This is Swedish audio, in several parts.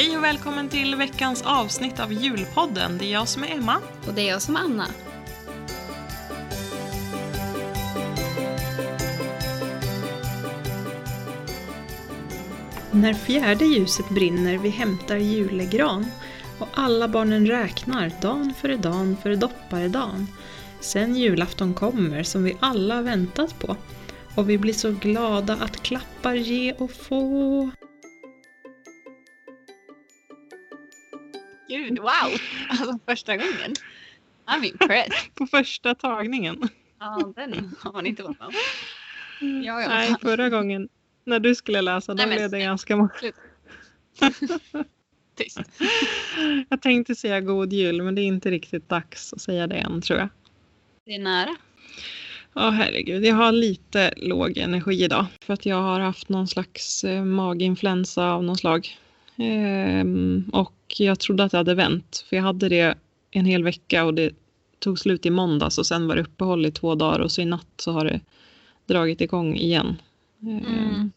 Hej och välkommen till veckans avsnitt av Julpodden. Det är jag som är Emma. Och det är jag som är Anna. När fjärde ljuset brinner vi hämtar julegran och alla barnen räknar dan före dan före dopparedan. Sen julafton kommer som vi alla väntat på och vi blir så glada att klappar ge och få. Gud, wow! Alltså första gången. I'm impressed. På första tagningen. Ja, den har man inte varit med om. Ja, ja. Nej, förra gången när du skulle läsa då blev det ganska många. Tyst. Jag tänkte säga god jul men det är inte riktigt dags att säga det än tror jag. Det är nära. Ja herregud, jag har lite låg energi idag för att jag har haft någon slags eh, maginfluensa av någon slag. Ehm, och jag trodde att det hade vänt för jag hade det en hel vecka och det tog slut i måndags och sen var det uppehåll i två dagar och så i natt så har det dragit igång igen. Mm.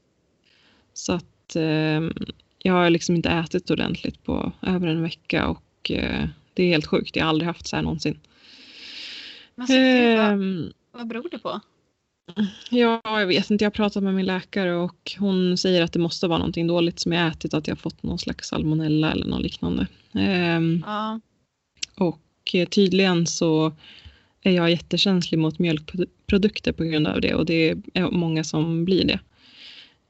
Så att ehm, jag har liksom inte ätit ordentligt på över en vecka och eh, det är helt sjukt. Jag har aldrig haft så här någonsin. Men så, gud, vad, Ehm, vad beror det på? Ja, jag vet inte. Jag har pratat med min läkare och hon säger att det måste vara någonting dåligt som jag ätit, att jag fått någon slags salmonella eller något liknande. Ehm, Ja. och eh, tydligen så är jag jättekänslig mot mjölkprodukter på grund av det och det är många som blir det.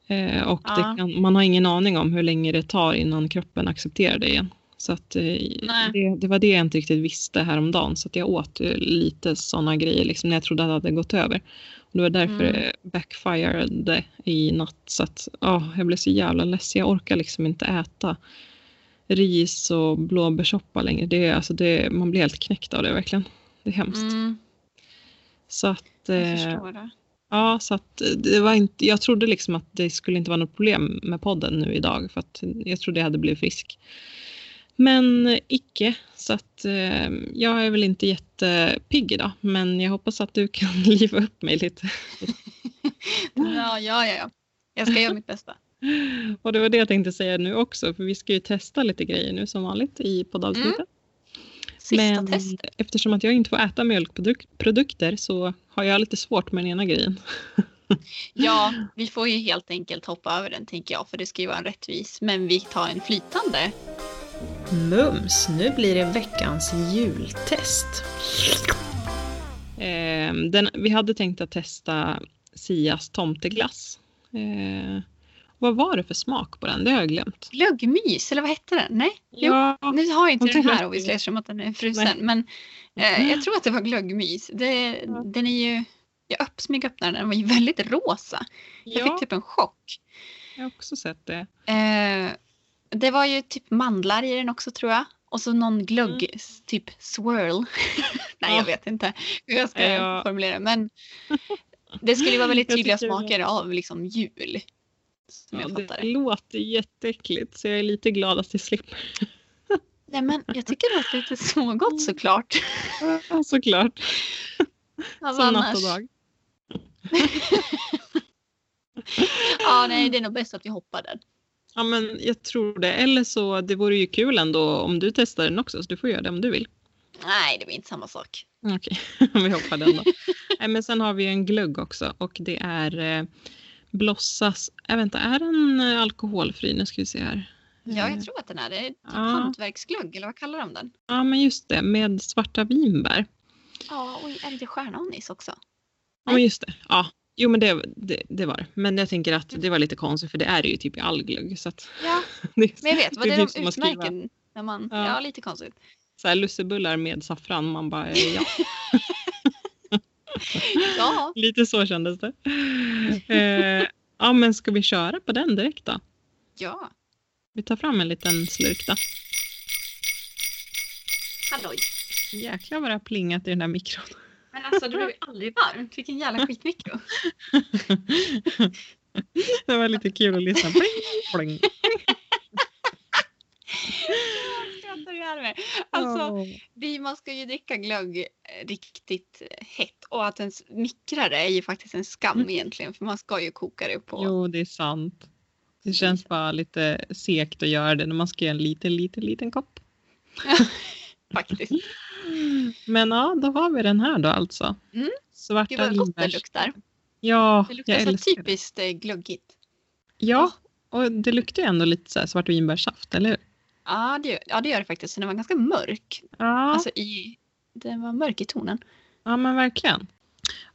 Eh, och det kan, man har ingen aning om hur länge det tar innan kroppen accepterar det igen. Så att, eh, det, det var det jag inte riktigt visste häromdagen. Så att jag åt ju lite sådana grejer liksom, när jag trodde att det hade gått över. Och det var därför Mm. det backfirade i natt. Så att, ja, jag blev så jävla less. Jag orkar liksom inte äta ris och blåbärssoppa längre. Det, alltså det, man blir helt knäckt av det verkligen. Det är hemskt. Mm, Så att, jag eh, förstår det. ja, så att det var inte, jag trodde liksom att det skulle inte vara något problem med podden nu idag för att jag trodde jag hade blivit frisk. Men eh, icke, så att eh, jag är väl inte jättepigg idag men jag hoppas att du kan liva upp mig lite. Ja, ja, ja, ja. Jag ska göra mitt bästa. Och det var det jag tänkte säga nu också för vi ska ju testa lite grejer nu som vanligt i poddavsnittet. Sista Men test. eftersom att jag inte får äta mjölkprodukter så har jag lite svårt med den ena grejen. Ja, vi får ju helt enkelt hoppa över den tänker jag för det ska ju vara en rättvis. Men vi tar en flytande. Mums, nu blir det veckans jultest. Eh, den, vi hade tänkt att testa Sias tomteglass. Eh, vad var det för smak på den? Det har jag glömt. Glöggmys, eller vad hette den? Nej? Jo, Ja, nu har jag inte den här obviously eftersom att den är frusen. Nej. Men eh, jag tror att det var glöggmys. Det, Ja. Den är ju... Jag upp, smygöppnade den, den var ju väldigt rosa. Jag ja fick typ en chock. jag har också sett det. Eh, det var ju typ mandlar i den också tror jag. Och så någon glögg, Mm. typ swirl. Nej, Ja. jag vet inte hur jag ska Ja. formulera det. Men det skulle vara väldigt tydliga tycker det. smaker av liksom jul. Som Ja, jag fattar det det. låter jätteäckligt så jag är lite glad att jag slipper. Nej, men jag tycker det låter lite smågott såklart. Ja, Såklart, Alltså, som natt och dag. Ja, nej, det är nog bäst att vi hoppar den. Ja men jag tror det. Eller så, det vore ju kul ändå om du testar den också så du får göra det om du vill. Nej, det blir inte samma sak. Okej, vi hoppar den då. Nej, men sen har vi en glögg också och det är eh, Blossas, äh, vänta, är den eh, alkoholfri? Nu ska vi se här. Ja, Eh, jag tror att den är det. är Typ Ja. hantverksglögg, eller vad kallar de den? Ja men just det, med svarta vinbär. Ja, oj, är det stjärnanis också? Ja men just det. Ja, jo men det, det, det var. Men jag tänker att det var lite konstigt för det är det ju typ i all glögg. Så att Ja, men jag vet vad det är de skriva utmärken. När man, Ja. ja. lite konstigt. Så här lussebullar med saffran, man bara eh, ja. Ja, Lite så kändes det. Eh, ja men ska vi köra på den direkt då? ja. Vi tar fram en liten slurk då. Halloj. Jäklar vad det har plingat i den här mikron. Men alltså det blev ju aldrig varmt. Vilken jävla skitmikro. det var lite kul att lyssna. Pling, pling. Alltså, vi, man ska ju dricka glögg eh, riktigt hett och att ens mikra det är ju faktiskt en skam Mm. egentligen för man ska ju koka det på. Jo, det är sant. Det känns bara lite segt att göra det när man ska göra en liten, liten, liten kopp. Faktiskt. Men ja, då har vi den här då alltså. Mm. Svarta Gud vad gott det luktar. Ja, Det luktar jag så älskar det. typiskt eh, glöggigt. Ja, och det luktar ju ändå lite så svartvinbärssaft, eller hur? Ja det, ja, det gör det faktiskt. Så Den var ganska mörk. Ja, Alltså i, den var mörk i tonen. ja men verkligen.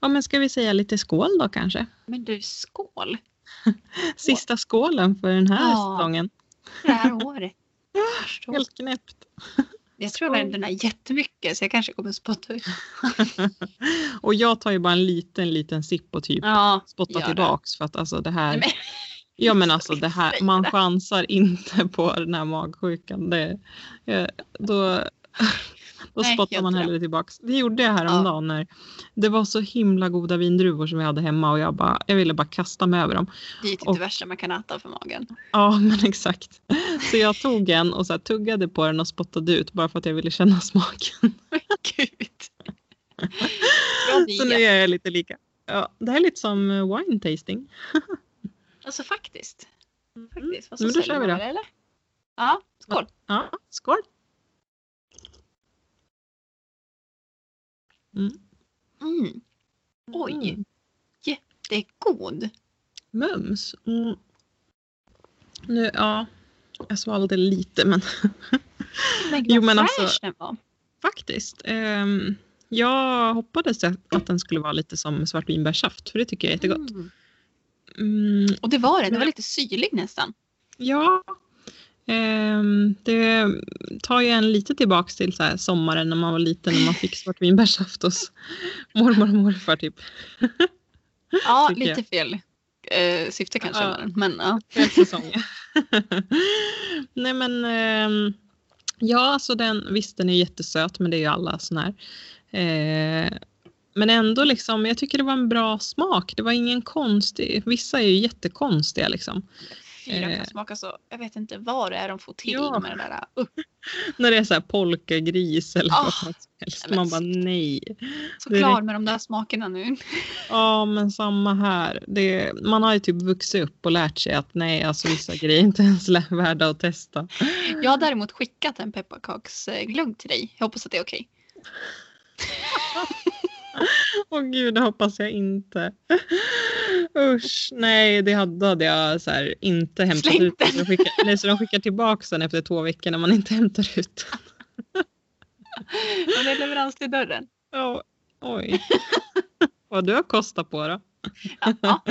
Ja, men ska vi säga lite skål då kanske? Men du, skål! Sista skålen för den här Ja. säsongen. Det här året. Helt knäppt. Jag tror jag värmde den här jättemycket så jag kanske kommer spotta ut. Och jag tar ju bara en liten, liten sipp och typ Ja, spottar tillbaks för att alltså det här. Nej, men, Ja men alltså det här, man chansar inte på den här magsjukan. Det, eh, då då Nej, spottar man hellre tillbaks. Det gjorde jag häromdagen när det var så himla goda vindruvor som vi hade hemma och jag, bara, jag ville bara kasta mig över dem. det är typ Och- det värsta man kan äta för magen. Ja men exakt. Så jag tog en och så tuggade på den och spottade ut bara för att jag ville känna smaken. Gud. Så nu är jag lite lika. Ja, det här är lite som eh, wine tasting. Alltså faktiskt. faktiskt. Vad Men då kör vi då. eller? Ja, skål. Ja, skål! Mm. Mm. Oj. Mm. Det är god. Mums. Mm. Nu, ja, jag svalde lite men Men Jo, men alltså- den var. faktiskt. ehm, jag hoppades att att den skulle vara lite som svartvinbärssaft för det tycker jag är jättegott. Mm. Mm, Och det var den. Den var lite syrlig nästan. ja, det tar ju en lite tillbaks till så sommaren när man var liten och man fick svartvinbärssaft hos mormor och morfar typ. Ja, lite fel eh, syfte kanske. Ja. den, Men ja. Fel säsong. Nej men ehm, ja, alltså den, visst den är jättesöt men det är ju alla sån här. Eh, men ändå liksom, jag tycker det var en bra smak. Det var ingen konstig, vissa är ju jättekonstiga liksom. Fyra Eh. kan smaka så. Jag vet inte vad det är de får till Ja. med det där. Uh, När det är så här polkagris eller Ah, vad som helst. Man bara nej. så Det är klar med de där smakerna nu. Ja men samma här. Det, man har ju typ vuxit upp och lärt sig att nej alltså vissa grejer är inte ens värda att testa. Jag har däremot skickat en pepparkaksglögg till dig. Jag hoppas att det är okej. Åh gud, det hoppas jag inte. Usch, nej, det hade, då hade jag så här, inte hämtat Slängt ut den. Så de skickar, nej, så de skickar tillbaka den efter två veckor när man inte hämtar ut den. Det är leverans till dörren. Ja, oj. Vad du har kostat på då. Ja.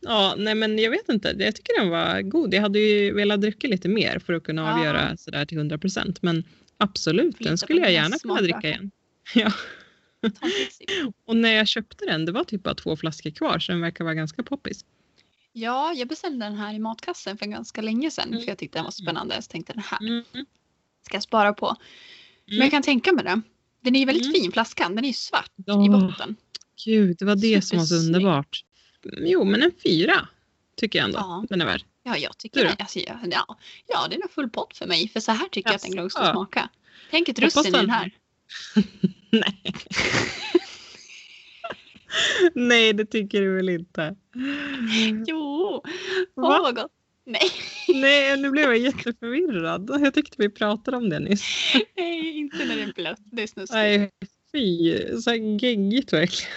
Ja, nej men jag vet inte. Jag tycker den var god. Jag hade ju velat dricka lite mer för att kunna Ja. avgöra sådär till 100 procent. Men absolut, den skulle jag gärna kunna dricka igen. Ja. Och när jag köpte den, det var typ bara två flaskor kvar så den verkar vara ganska poppis. Ja, jag beställde den här i matkassen för ganska länge sedan. Mm. För jag tyckte den var spännande. Så tänkte den här Mm. ska jag spara på. Men Mm. jag kan tänka mig det. Den är ju väldigt Mm. fin flaskan. Den är ju svart i Ja. botten. Gud, det var det som var så underbart. Jo, men en fyra tycker jag ändå Ja. den är värd. Ja, jag tycker det. Alltså, ja, ja, det är nog full pott för mig. För så här tycker jag att en glögg ska smaka. Tänk ett russin i den här. Nej. Nej, det tycker du väl inte? Jo, åh Va? vad gott. Nej, Nej, nu blev jag jätteförvirrad. Jag tyckte vi pratade om det nyss. nej, inte när det är blött. Det är snuskigt. Nej, fy. Så geggigt verkligen.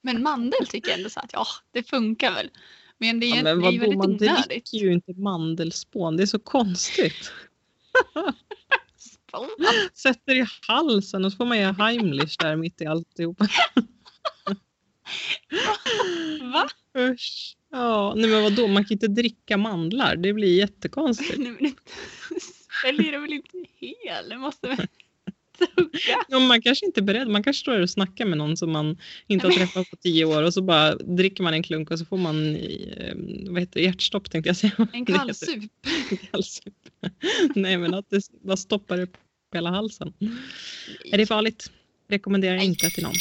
Men mandel tycker jag ändå så att ja, det funkar väl. Men det är, Ja, det men är ju vadå, väldigt man onödigt. dricker ju inte mandelspån. Det är så konstigt. Sätter i halsen och så får man göra Heimlich där mitt i alltihopa. Va? Usch. Ja, nej men vadå, man kan inte dricka mandlar. Det blir jättekonstigt. Nej, men Sväljer det väl inte hel? Det måste väl tugga? Ja, man kanske inte är beredd. Man kanske står och snackar med någon som man inte har träffat på tio år och så bara dricker man en klunk och så får man eh, vad heter det, hjärtstopp tänkte jag säga. En kallsup. kallsup. Nej men att det bara stoppar upp hela halsen. Är det farligt? Rekommenderar Nej. inte till någon.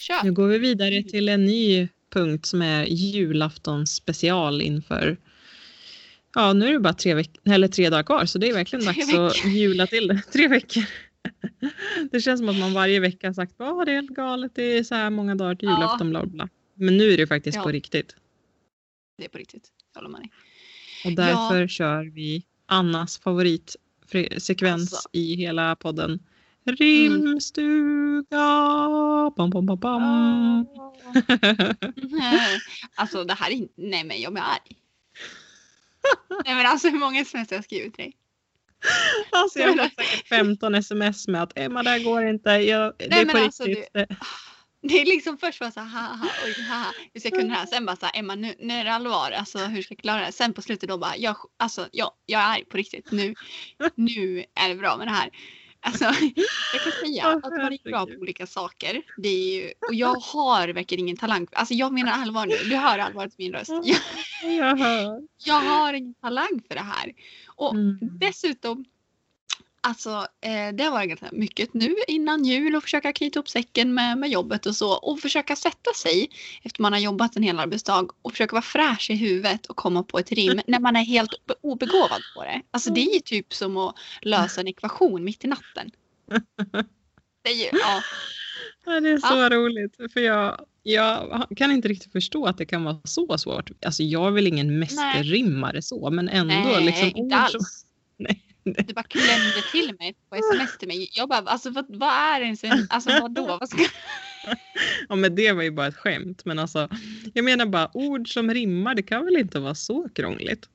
Kör. Nu går vi vidare till en ny punkt som är julaftons special inför Ja, nu är det bara tre, veck- eller tre dagar kvar så det är verkligen Tre dags att jula till det. Tre veckor. Det känns som att man varje vecka har sagt att det är helt galet, det är så här många dagar till julafton, bla bla. Men nu är det faktiskt Ja. på riktigt. Det är på riktigt. Jag håller med dig. Och därför kör vi Annas favoritsekvens Alltså. i hela podden. Rimstuga! Bam, bam, bam, bam. alltså det här är inte... Nej men jag blir arg. Nej men alltså hur många sms har jag skrivit till dig? Alltså jag har säkert 15 sms med att Emma det här går inte. Jag, det är på alltså, riktigt. Det är liksom först var så här, haha, oj, haha, hur ska jag kunna det här? Sen bara så här, Emma nu, nu är det allvar, alltså hur ska jag klara det? Sen på slutet då bara, jag, alltså, jag, jag är arg på riktigt, nu, nu är det bra med det här. Alltså, jag kan säga att man är bra på olika saker. Det är ju, och jag har verkligen ingen talang. Alltså jag menar allvar nu, du hör allvaret i min röst. Jag, jag har ingen talang för det här. Och Mm. dessutom, alltså eh, det har varit ganska mycket nu innan jul och försöka knyta upp säcken med, med jobbet och så och försöka sätta sig efter man har jobbat en hel arbetsdag och försöka vara fräsch i huvudet och komma på ett rim när man är helt obe- obegåvad på det. Alltså det är ju typ som att lösa en ekvation mitt i natten. Det är ju, ja, Ja, det är så roligt. För jag, jag kan inte riktigt förstå att det kan vara så svårt. Alltså jag är väl ingen mästerrimmare så, men ändå. nej, liksom, inte ord som- alls. Nej. Du bara klämde till mig på sms till mig. Jag bara, alltså vad, vad är ens en, alltså vadå? Vad ska, Ja, men det var ju bara ett skämt. Men alltså, jag menar bara ord som rimmar, det kan väl inte vara så krångligt?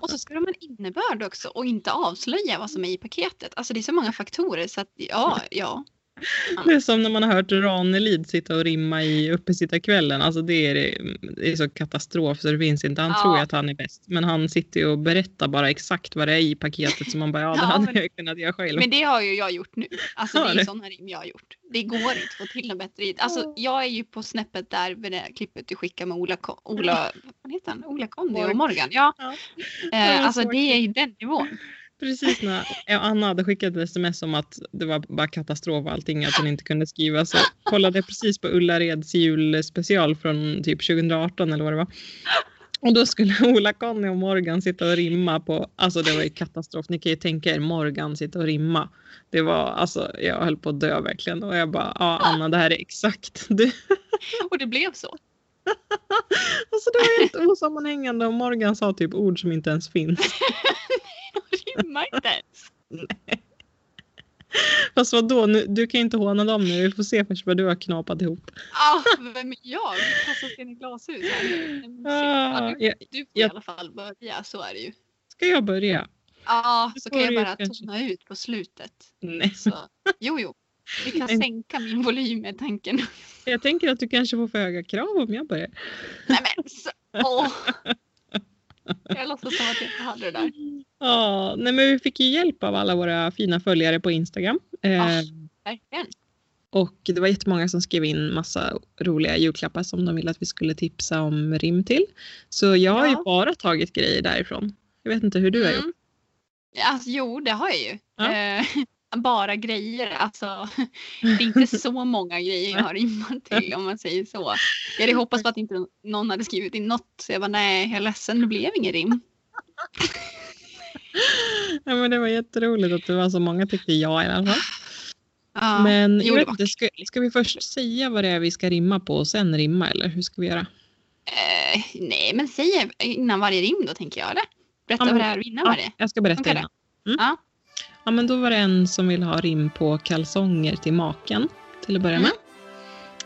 Och så ska de ha en innebörd också och inte avslöja vad som är i paketet. Alltså det är så många faktorer så att ja, ja. Det är som när man har hört Ranelid sitta och rimma i uppesittarkvällen. Alltså det är, det är så katastrof så det finns inte. Han Ja. tror ju att han är bäst. Men han sitter ju och berättar bara exakt vad det är i paketet. Så man bara, ja det Ja, hade men- jag kunnat göra själv. Men det har ju jag gjort nu. Alltså det är ju sådana rim jag har gjort. Det går inte att få till något bättre. Alltså jag är ju på snäppet där med det klippet du skickar med Ola, Ola vad heter han? Ola Conny och Morgan. Ja. Ja. Eh, alltså så det är ju den nivån. Precis när Anna hade skickat ett sms om att det var bara katastrof och allting, att hon inte kunde skriva. Så kollade jag precis på Ullareds julspecial från typ 2018 eller vad det var. Och då skulle Ola, Conny och Morgan sitta och rimma på, alltså det var ju katastrof. Ni kan ju tänka er Morgan sitta och rimma. Det var, alltså jag höll på att dö verkligen. Och jag bara, ja Anna det här är exakt du. Och det blev så. Alltså det var helt osammanhängande och Morgan sa typ ord som inte ens finns. Det rimmar inte ens. Fast vadå, nu, du kan ju inte håna dem nu. Vi får se först vad du har knapat ihop. Ah, vem är jag? Kastas in i glashus. Nej, Ah, du, du får jag- i alla fall börja, så är det ju. ska jag börja? Ja, Det så kan jag bara kanske. tona ut på slutet. Nej. Så, jo, jo. Vi kan En- sänka min volym med tanken. Jag tänker att du kanske får för höga krav om jag börjar. Nej men så, åh. Jag låtsas som att jag inte hade det där. Ja, nej men vi fick ju hjälp av alla våra fina följare på Instagram. Eh, Ja. Verkligen. och det var jättemånga som skrev in massa roliga julklappar som de ville att vi skulle tipsa om rim till. Så jag har ju Ja. bara tagit grejer därifrån. Jag vet inte hur du har gjort. Mm. Alltså, jo, det har jag ju. Ja. Bara grejer. Alltså, det är inte så många grejer jag har rimmat till om man säger så. Jag hade hoppats på att inte någon hade skrivit in något. Så jag bara, nej, jag är ledsen, det blev ingen rim. Ja, men det var jätteroligt att det var så många tyckte ja i alla fall. Ja. Men jo, jag inte, ska, ska vi först säga vad det är vi ska rimma på och sen rimma eller hur ska vi göra? Eh, nej, men säg innan varje rim då, tänker jag. Eller? Berätta Ja, men- vad det är innan Ja, varje. jag ska berätta innan. Mm. Ja. Ja, men då var det en som vill ha rim på kalsonger till maken till att börja Mm.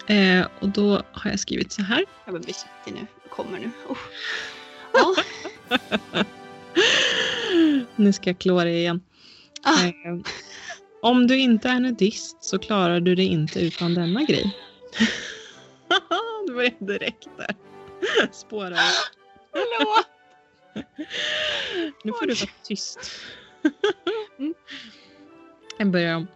med. Eh, och då har jag skrivit så här. Jag blir försiktig nu. Jag kommer nu. Oh. Ja. nu ska jag klå dig igen. Ah, Eh, om du inte är nudist så klarar du dig inte utan denna grej. det var direkt där. Spårar. förlåt. Nu får du vara tyst. Mm. Jag börjar om.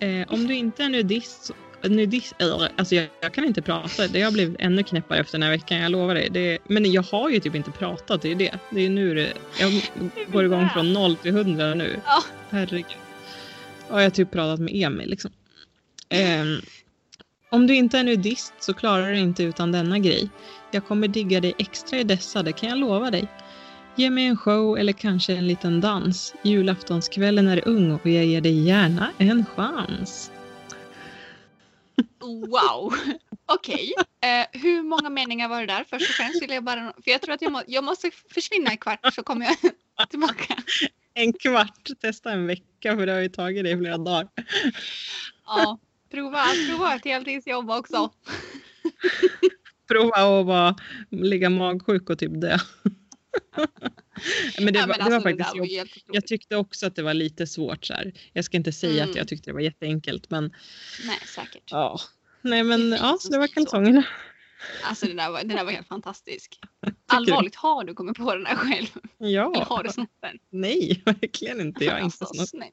Eh, om du inte är nudist, så- nudist eller, alltså jag, jag kan inte prata. Det har blivit ännu knäppare efter den här veckan, jag lovar dig. Det, men jag har ju typ inte pratat, det är det. Det är nu det, jag går igång från noll till hundra nu. Ja. Herregud. Och jag har typ pratat med Emil liksom. Ehm, om du inte är nudist så klarar du inte utan denna grej. Jag kommer digga dig extra i dessa, det kan jag lova dig. Ge mig en show eller kanske en liten dans. Julaftonskvällen är ung och jag ger dig gärna en chans. Wow! Okej. Eh, hur många meningar var det där? Först och främst vill jag bara... För jag tror att jag, må, jag måste försvinna en kvart så kommer jag tillbaka. En kvart, testa en vecka för det har ju tagit dig flera dagar. Ja, prova, prova ett heltidsjobb också. Prova att bara ligga magsjuk och typ dö. men det, Ja, var, men det var alltså, faktiskt var jobbigt. helt otroligt. Jag tyckte också att det var lite svårt så här. Jag ska inte säga att Mm. jag tyckte det var jätteenkelt men Nej, säkert. ja. Nej men Det är ja, så det var kalsongerna. Alltså det där var, det där var helt fantastisk. Allvarligt, har du kommit på den här själv? Eller Ja, har du snott den? nej verkligen inte. Jag har inte Alltså, snott. snälla.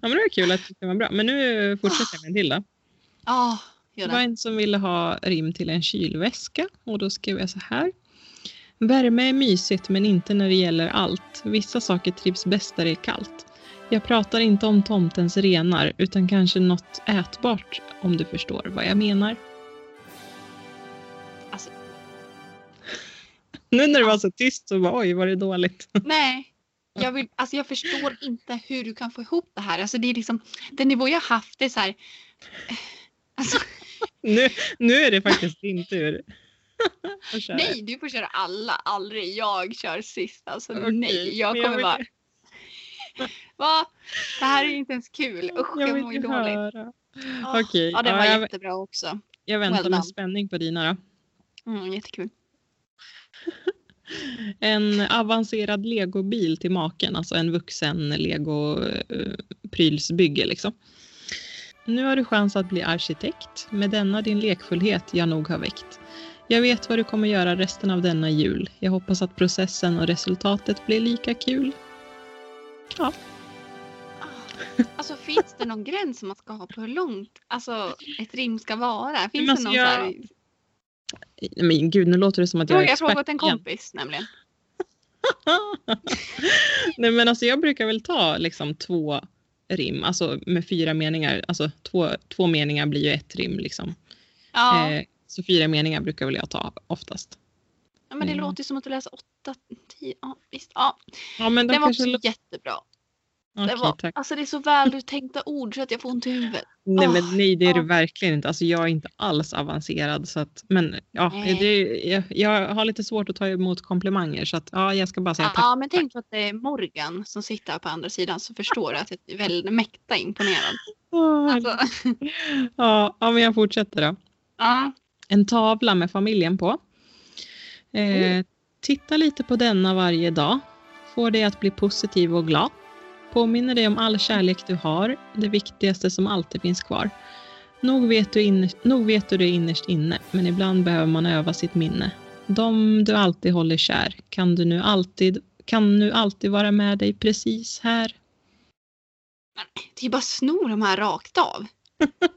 Ja men det var kul att det var bra. Men nu fortsätter jag med en till då. Ja, gör Det var det. en som ville ha rim till en kylväska och då skrev jag så här. Värme är mysigt men inte när det gäller allt. Vissa saker trivs bäst där det är kallt. Jag pratar inte om tomtens renar utan kanske något ätbart om du förstår vad jag menar. Alltså, Nu när det var så tyst så bara oj var det dåligt. nej. Jag, vill, alltså jag förstår inte hur du kan få ihop det här. Alltså det är liksom, den nivå jag haft är så här. Alltså, Nu, nu är det faktiskt din tur. Nej, du får köra alla. Aldrig jag kör sist. Alltså Okej, nej, jag kommer vill- bara. Va? Det här är inte ens kul. Usch, jag jag, mår ju dåligt. höra. Åh, Okej, Ja, det ja, var jag- jättebra också. Jag väntar Well med spänning på dina då. Mm, jättekul. En avancerad legobil till maken, alltså en vuxen lego-prylsbygge liksom. Nu har du chans att bli arkitekt. Med denna din lekfullhet jag nog har väckt. Jag vet vad du kommer göra resten av denna jul. Jag hoppas att processen och resultatet blir lika kul. Ah. Alltså finns det någon gräns som man ska ha på hur långt alltså, ett rim ska vara? Finns Men det någon alltså, så jag- här... Men gud, nu låter det som att jag är Fråga, jag expert åt en igen. kompis nämligen. Nej men alltså jag brukar väl ta liksom två rim, alltså med fyra meningar. Alltså två, två meningar blir ju ett rim liksom. Ja, Eh, så fyra meningar brukar väl jag ta oftast. ja men det mm. låter som att du läser åtta, tio, ja visst. Ja, Ja men de den var också jättebra. Okej, det var, tack. alltså det är så vältänkta ord så att jag får ont i huvudet. Nej Åh, men nej det är det ja. verkligen inte. Alltså jag är inte alls avancerad så att, men ja, det, jag, jag har lite svårt att ta emot komplimanger så att ja, jag ska bara säga tack. Ja, men tänk på att det är Morgan som sitter här på andra sidan så förstår du att jag är väldigt mäkta imponerad. Åh, Alltså, ja, ja, men jag fortsätter då. ja. En tavla med familjen på. Eh, titta lite på denna varje dag. Får dig att bli positiv och glad. Påminner dig om all kärlek du har, det viktigaste som alltid finns kvar. Nog vet, du innerst, nog vet du det innerst inne, men ibland behöver man öva sitt minne. De du alltid håller kär, kan du nu alltid, kan nu alltid vara med dig precis här. Det är bara sno de här rakt av.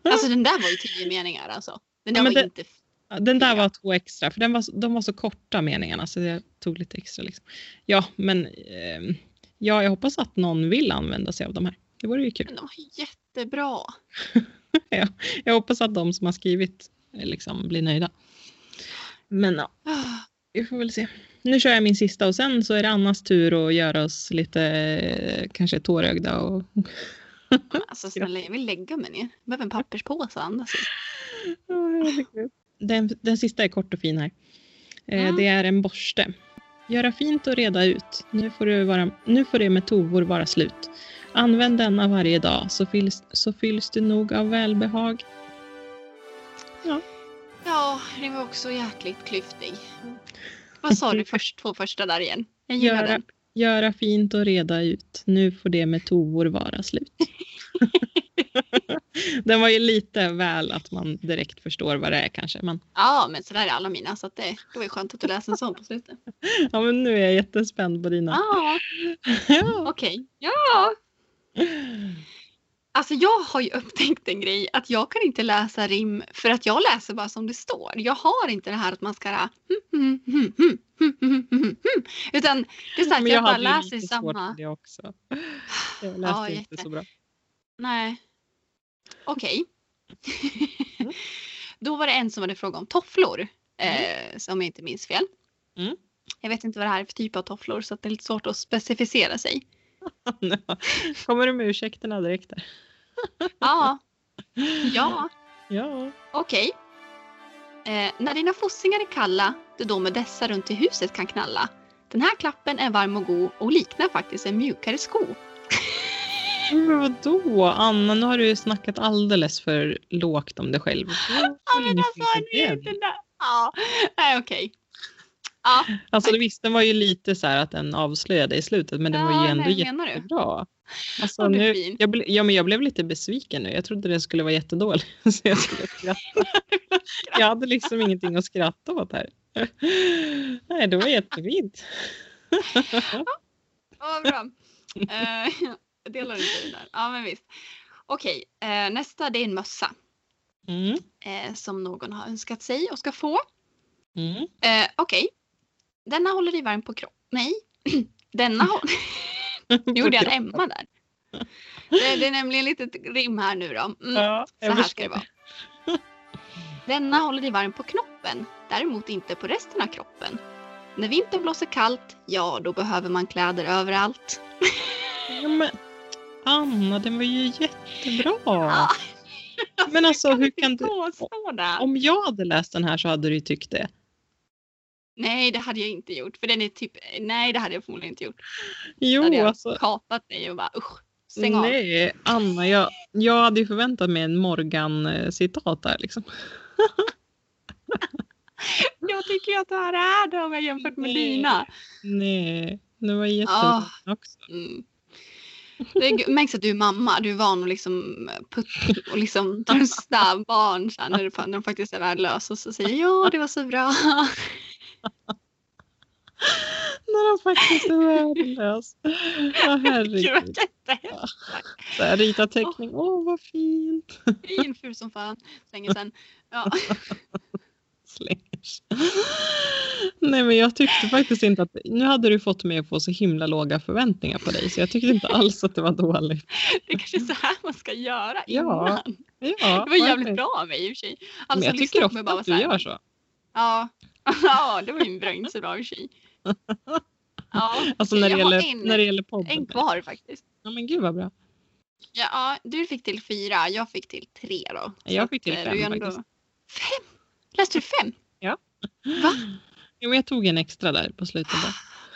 Alltså den där var ju tio meningar alltså. Den där Ja, var det- inte... Ja, Den där var två extra, för den var, de var så korta meningarna så jag tog lite extra. Liksom. Ja, men ehm, ja, jag hoppas att någon vill använda sig av de här. Det vore ju kul. Men de var jättebra. Jag hoppas att de som har skrivit eh, liksom, blir nöjda. Men ja, Ah, vi får väl se. Nu kör jag min sista och sen så är det Annas tur att göra oss lite eh, kanske tårögda. Och... Alltså snälla jag vill lägga mig ner. Jag behöver en papperspåse att andas i. Den, den sista är kort och fin här. Eh, Mm. Det är en borste. Göra fint och reda ut. Nu får, det vara, nu får det med tovor vara slut. Använd denna varje dag så fylls, så fylls du nog av välbehag. Ja, det var också jäkligt klyftig. Vad sa du först, två första där igen? Jag gillar Göra, den. göra fint och reda ut. Nu får det med tovor vara slut. den var ju lite väl att man direkt förstår vad det är kanske. Men, Ja, men sådär är alla mina. Så det, det var ju skönt att du läste en sån på slutet. ja, men nu är jag jättespänd på dina. Ja, Ja. okej. Ja. Alltså jag har ju upptäckt en grej att jag kan inte läsa rim för att jag läser bara som det står. Jag har inte det här att man ska utan det är så att Men jag, bara hade läser samma. för det också. Jag läste Ja, inte jätte. så bra. Nej. Okej. Mm. Då var det en som hade fråga om tofflor. Eh, som jag inte minns fel. Mm. Jag vet inte vad det här är för typ av tofflor så det är lite svårt att specificera sig. Kommer du med ursäkterna direkt där? Ja, ja, Ja. okej. Eh, när dina fossingar är kalla, är då med dessa runt i huset kan knalla. Den här klappen är varm och god och liknar faktiskt en mjukare sko. Men vadå Anna, nu har du ju snackat alldeles för lågt om dig själv. Ja, men alltså, är den där. Ja, nej okej. Ja, Alltså visst, den var ju lite så här att den avslöjade i slutet men den var ju Ja, ändå nej, jättebra. Alltså, Ja, det nu, fin. jag, ble, ja, men jag blev lite besviken nu. Jag trodde den skulle vara jättedålig. Så jag skulle skratta. Jag hade liksom ingenting att skratta åt här. Nej, det var jättefint. vad bra. Eh, jag delar inte det där. Ja, men visst. Okej, eh, nästa det är en mössa Mm. eh, som någon har önskat sig och ska få. Mm. Eh, Okej. Denna håller dig varm på kroppen. Nej. Denna håller... Nu gjorde jag en Emma där. Det, det är nämligen lite rim här nu då. Mm. Ja, Så här ska det vara. Denna håller dig varm på knoppen, däremot inte på resten av kroppen. När vintern blåser kallt, ja då behöver man kläder överallt. Ja, men, Anna, den var ju jättebra. Ja. Men alltså, hur kan du... Om jag hade läst den här så hade du ju tyckt det. Nej, det hade jag inte gjort. För den är typ, nej det hade jag förmodligen inte gjort. Jo, hade jag alltså. kapat dig och bara usch, stäng av. Nej, Anna, jag, jag hade ju förväntat mig en Morgan-citat där liksom. Jag tycker att det här är det om jag jämfört med Nej. dina. Nej, det var jättebra Ah. också. Mm. Det märks att du är mamma, du är van att liksom putta och liksom trösta barn så här, när, de, när de faktiskt är värdelösa och så säger ja det var så bra. När de faktiskt är värdelös. Ja, herregud. jättehemskt. Så här, rita teckning, åh vad fint. Fin ful som fan. Så länge sedan. Ja. Slänger sig. Nej men jag tyckte faktiskt inte att, nu hade du fått mig att få så himla låga förväntningar på dig så jag tyckte inte alls att det var dåligt. Det är kanske är så här man ska göra Ja, innan. Ja, Det var jävligt bra av mig i och för sig. Alltså, jag tycker ofta bara att du gör så. Ja. ja, det var ju bra. Inte så bra i och för sig. Ja, Alltså när det, gäller, en, när det gäller podden. en kvar faktiskt. Ja men gud vad bra. Ja, ja, du fick till fyra, jag fick till tre då. Jag fick till eh, fem ändå- faktiskt. Fem? Läste du fem? Ja. Va? Jo, men jag tog en extra där på slutet. Bara.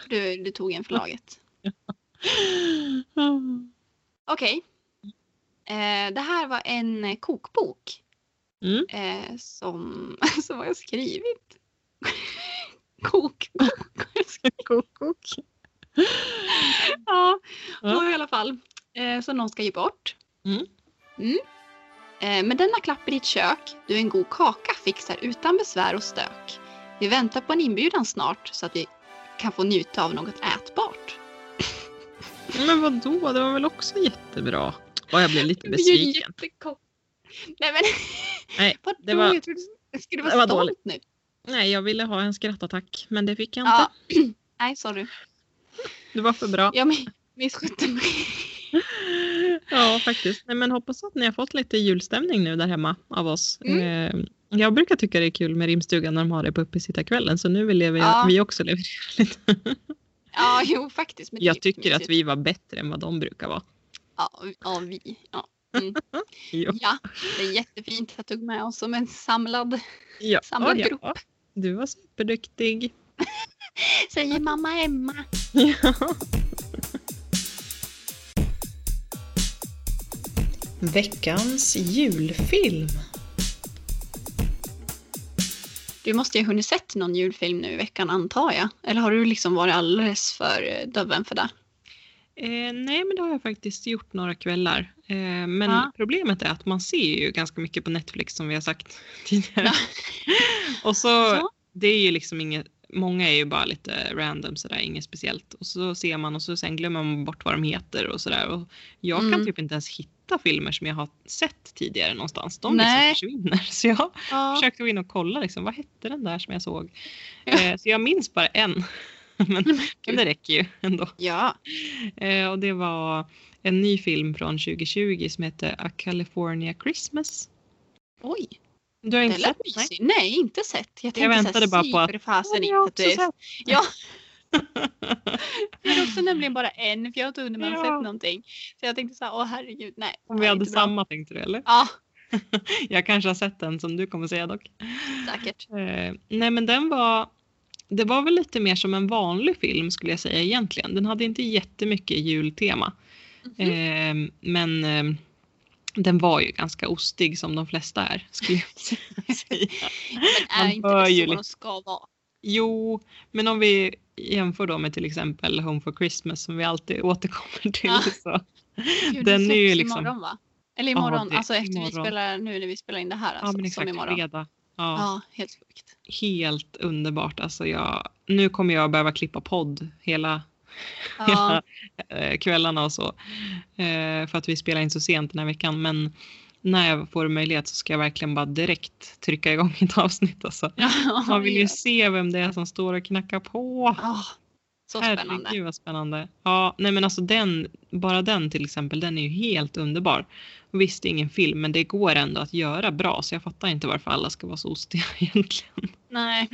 Du, du tog en för laget. Ja. Okej. Eh, det här var en kokbok. Mm. Eh, som, som har jag skrivit. Kokbok. Kok, kok. ja, Ja. och i alla fall. Eh, som någon ska ge bort. Mm. Mm. Eh, med denna klapp i ditt kök, du en god kaka fixar utan besvär och stök. Vi väntar på en inbjudan snart så att vi kan få njuta av något ätbart. Men vadå, det var väl också jättebra. Och jag blev lite Det är ju besviken. Nej men. Nej, det var- Jag trodde du skulle vara stolt dåligt. nu. Nej, jag ville ha en skrattattack, men det fick jag Ja. inte. Nej, sorry. Det var för bra. Jag mi- misskötte mig. Ja, faktiskt. Nej, men hoppas att ni har fått lite julstämning nu där hemma av oss. Mm. Eh, jag brukar tycka det är kul med rimstugan när de har det på uppesittarkvällen, så nu vill jag, Ja. vi också leverera lite. Ja, jo faktiskt. Men Jag tycker att mysigt. vi var bättre än vad de brukar vara. Ja, ja vi. Ja. Mm. Ja, det är jättefint att du tog med oss som en samlad, Ja, samlad ja. grupp. Du var superduktig. Säger mamma Emma. Ja. Veckans julfilm. Du måste ju ha hunnit sett någon julfilm nu i veckan antar jag. Eller har du liksom varit alldeles för eh, döven för det? Eh, nej, men det har jag faktiskt gjort några kvällar. Eh, men Ja. problemet är att man ser ju ganska mycket på Netflix som vi har sagt tidigare. Och så, Ja. det är ju liksom inget, många är ju bara lite random sådär, inget speciellt. Och så ser man och så sen glömmer man bort vad de heter och sådär. Och jag kan Mm. typ inte ens hitta filmer som jag har sett tidigare någonstans. De Nej. liksom försvinner. Så jag Ja. försökte gå in och kolla liksom, vad hette den där som jag såg? Ja. Eh, så jag minns bara en. men, men det räcker ju ändå. ja. Eh, och det var en ny film från 2020 som heter A California Christmas. Oj. Du har Det inte sett? Nej. Nej, inte sett. Jag, tänkte väntade bara på att- Ja, jag har inte också att det sett. Ja. Jag har också nämligen bara en för jag har inte hunnit att Ja. sett någonting. Så jag tänkte så här, åh herregud, nej. Om vi hade inte bra. samma tänkte du eller? Ja, Jag kanske har sett den som du kommer säga dock. säkert. Eh, nej men den var det var väl lite mer som en vanlig film skulle jag säga egentligen. Den hade inte jättemycket jultema. Mhm. Eh, men eh, den var ju ganska ostig som de flesta är skulle jag säga. Men är inte det ju så lite- de ska vara? Jo, men om vi jämför då med till exempel Home for Christmas som vi alltid återkommer till. Ja. Så. Gud, Den är ju liksom- imorgon va? Eller Ja, imorgon, det- alltså efter vi imorgon. spelar, nu när vi spelar in det här Ja alltså, men som exakt, imorgon. fredag. Ja. Ja, helt sjukt. Helt underbart. Alltså jag, nu kommer jag behöva klippa podd hela Ja, eh, kvällarna och så. Eh, för att vi spelar in så sent den här veckan. Men när jag får möjlighet så ska jag verkligen bara direkt trycka igång ett avsnitt. Alltså. Man vill ju se vem det är som står och knackar på. Ja, så spännande. Herregud vad spännande. Ja, nej men alltså den, bara den till exempel, den är ju helt underbar. Visst, det är ingen film, men det går ändå att göra bra. Så jag fattar inte varför alla ska vara så ostiga egentligen. Nej.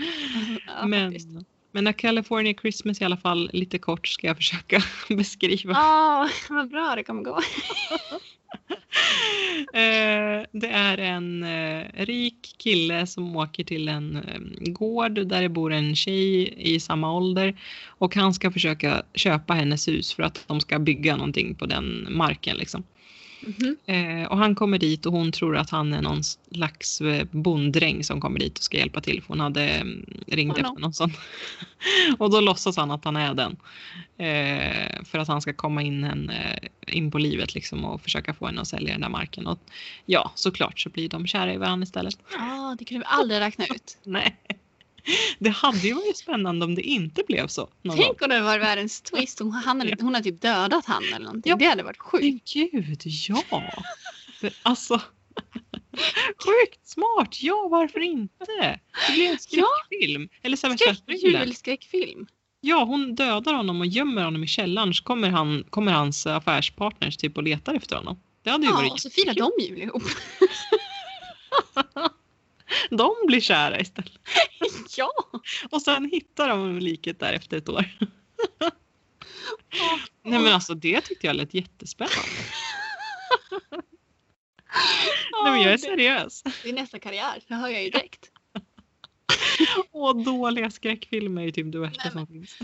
Ja, men. Men A California Christmas i alla fall, lite kort ska jag försöka beskriva. Ja, vad bra det kommer gå. Eh, det är en eh, rik kille som åker till en gård där det bor en tjej i samma ålder och han ska försöka köpa hennes hus för att de ska bygga någonting på den marken. Liksom. Mhm. Eh, och han kommer dit och hon tror att han är någon slags eh, bonddräng som kommer dit och ska hjälpa till för hon hade mm, ringt Oh no. efter någon sån. och då låtsas han att han är den. Eh, för att han ska komma in, en, eh, in på livet liksom och försöka få henne att sälja den där marken. Och ja, såklart så blir de kära i varandra istället. Ja, det kunde vi aldrig räkna ut. Nej. Det hade ju varit spännande om det inte blev så. Tänk om det var världens twist. Hon, han hade, hon hade typ dödat han eller någonting. Ja. Det hade varit sjukt. Gud, ja! Det, alltså, sjukt smart! Ja, varför inte? Det blir en skräckfilm. Eller så här Skräck, julskräckfilm. Ja, hon dödar honom och gömmer honom i källaren så kommer, han, kommer hans affärspartners typ och letar efter honom. Det hade ju Ja, varit och så firar de jul ihop. De blir kära istället. ja! Och sen hittar de liket där efter ett år. Nej men alltså det tyckte jag lät jättespännande. Nej men jag är seriös. det är nästa karriär, det hör jag ju direkt. Och dåliga skräckfilmer är typ det värsta Nej, som finns.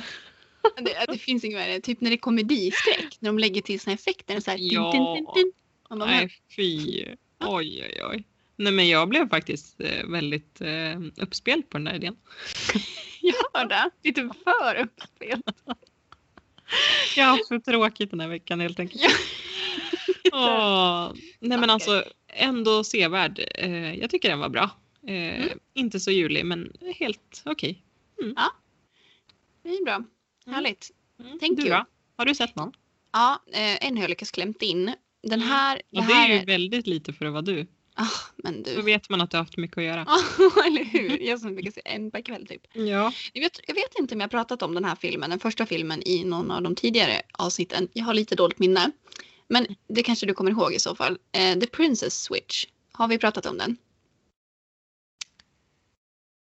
Det, det finns inget värre. Typ när det är komediskräck, när de lägger till såna effekter. Så här, din, Ja. din, din, din. Och de Nej fy. Oj oj oj. Nej men jag blev faktiskt eh, väldigt eh, uppspelt på den där idén. gör det. Lite för uppspelt. Jag har haft för tråkigt den här veckan helt enkelt. Ja. Åh, nej men alltså ändå sevärd. Eh, jag tycker den var bra. Eh, Mm. Inte så julig men helt okej. Det är bra. Härligt. Mm. Thank du you. då? Har du sett någon? Ja, eh, en har jag lyckats klämt in. Den Mm. här... Och det det här är ju väldigt lite för att vara du. Ah, men Då du. vet man att du har haft mycket att göra. Ja, eller hur? Jag som brukar se en per kväll typ. Ja. Jag vet, jag vet inte om jag pratat om den här filmen, den första filmen i någon av de tidigare avsnitten. Jag har lite dåligt minne. Men det kanske du kommer ihåg i så fall. Eh, The Princess Switch. Har vi pratat om den?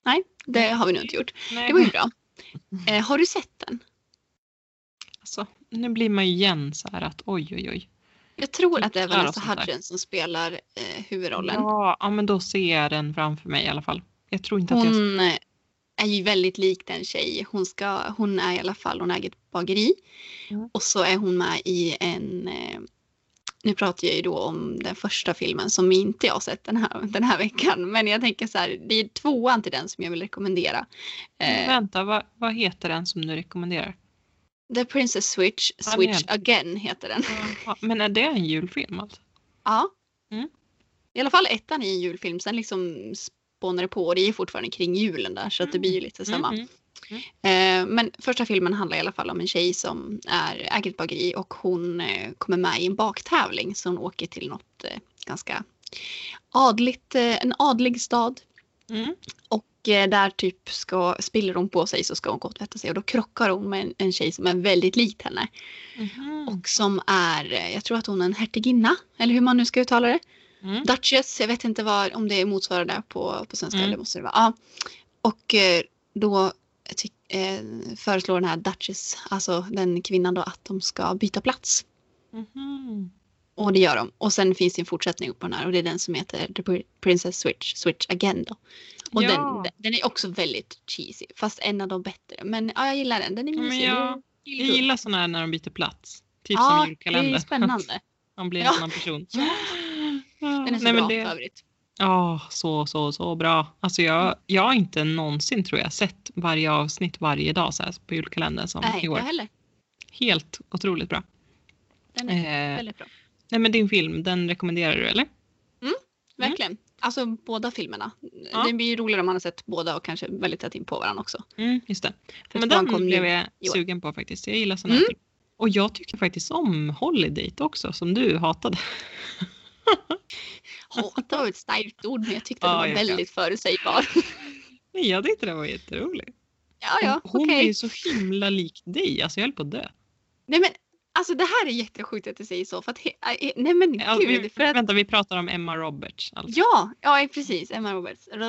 Nej, det har vi nog inte gjort. Det var ju bra. Eh, har du sett den? Alltså, nu blir man ju igen så här att oj oj oj. Jag tror att det är Vanessa. Hudgens som spelar eh, huvudrollen. Ja, ja, men då ser jag den framför mig i alla fall. Jag tror inte att jag... Hon eh, är ju väldigt lik den tjej. Hon, ska, hon är i alla fall, hon äger ett bageri. Mm. Och så är hon med i en, eh, nu pratar jag ju då om den första filmen som inte jag har sett den här, den här veckan. Men jag tänker så här, det är tvåan till den som jag vill rekommendera. Eh, Vänta, vad, vad heter den som du rekommenderar? The Princess Switch, Ja, Switch är Again heter den. Ja, men är det en julfilm alltså? Ja. Mm. I alla fall ettan är en julfilm, sen liksom spånar det på och det är fortfarande kring julen där så att det blir ju lite samma. Mm. Eh, men första filmen handlar i alla fall om en tjej som är, äger ett bageri och hon eh, kommer med i en baktävling så hon åker till något eh, ganska adligt, eh, en adlig stad. Mm. Och där typ ska, spiller hon på sig så ska hon gå och tvätta sig och då krockar hon med en, en tjej som är väldigt lik henne. Mhm. Och som är, eh, jag tror att hon är en hertiginna, eller hur man nu ska uttala det. Mm. Duchess, jag vet inte vad, om det motsvarar det på, på svenska. Mm. Det måste det vara. Ja. Och eh, då ty, eh, föreslår den här Duchess, alltså den kvinnan då, att de ska byta plats. Mhm. Och det gör de. Och sen finns det en fortsättning på den här och det är den som heter The Pri- Princess Switch, Switch Again då. Och Ja. den, den är också väldigt cheesy, fast en av de bättre. Men ja, jag gillar den, den är mysig. jag- Jag gillar sådana här när de byter plats. Typ ja, som det är spännande. Man blir en Ja. annan person. Ja. Den är så nej, bra det, för övrigt. Ja, så, så, så bra. Alltså jag, jag har inte någonsin tror jag sett varje avsnitt varje dag så här på julkalendern som Nej, i år. jag heller. Helt otroligt bra. Den är Eh, väldigt bra. nej men din film, den rekommenderar du eller? Verkligen. Alltså båda filmerna. Ja. Det blir ju roligare om man har sett båda och kanske väldigt tätt in på varandra också. Mm, just det. För men den kom blev jag sugen på faktiskt. Jag gillar sådana här Mm. filmer. Och jag tycker faktiskt om Holiday också som du hatade. Hata var ett starkt ord men jag tyckte Ja, det var vet. väldigt förutsägbar. Nej, jag tyckte det var jätteroligt. Ja, ja, Hon okej. är ju så himla lik dig. Alltså jag höll på att dö. Nej men alltså det här är jättesjukt att du säger så. För att, äh, nej men Ja, gud. vi, För att, Vänta, vi pratar om Emma Roberts. Alltså. ja, ja precis. Emma Roberts. Emma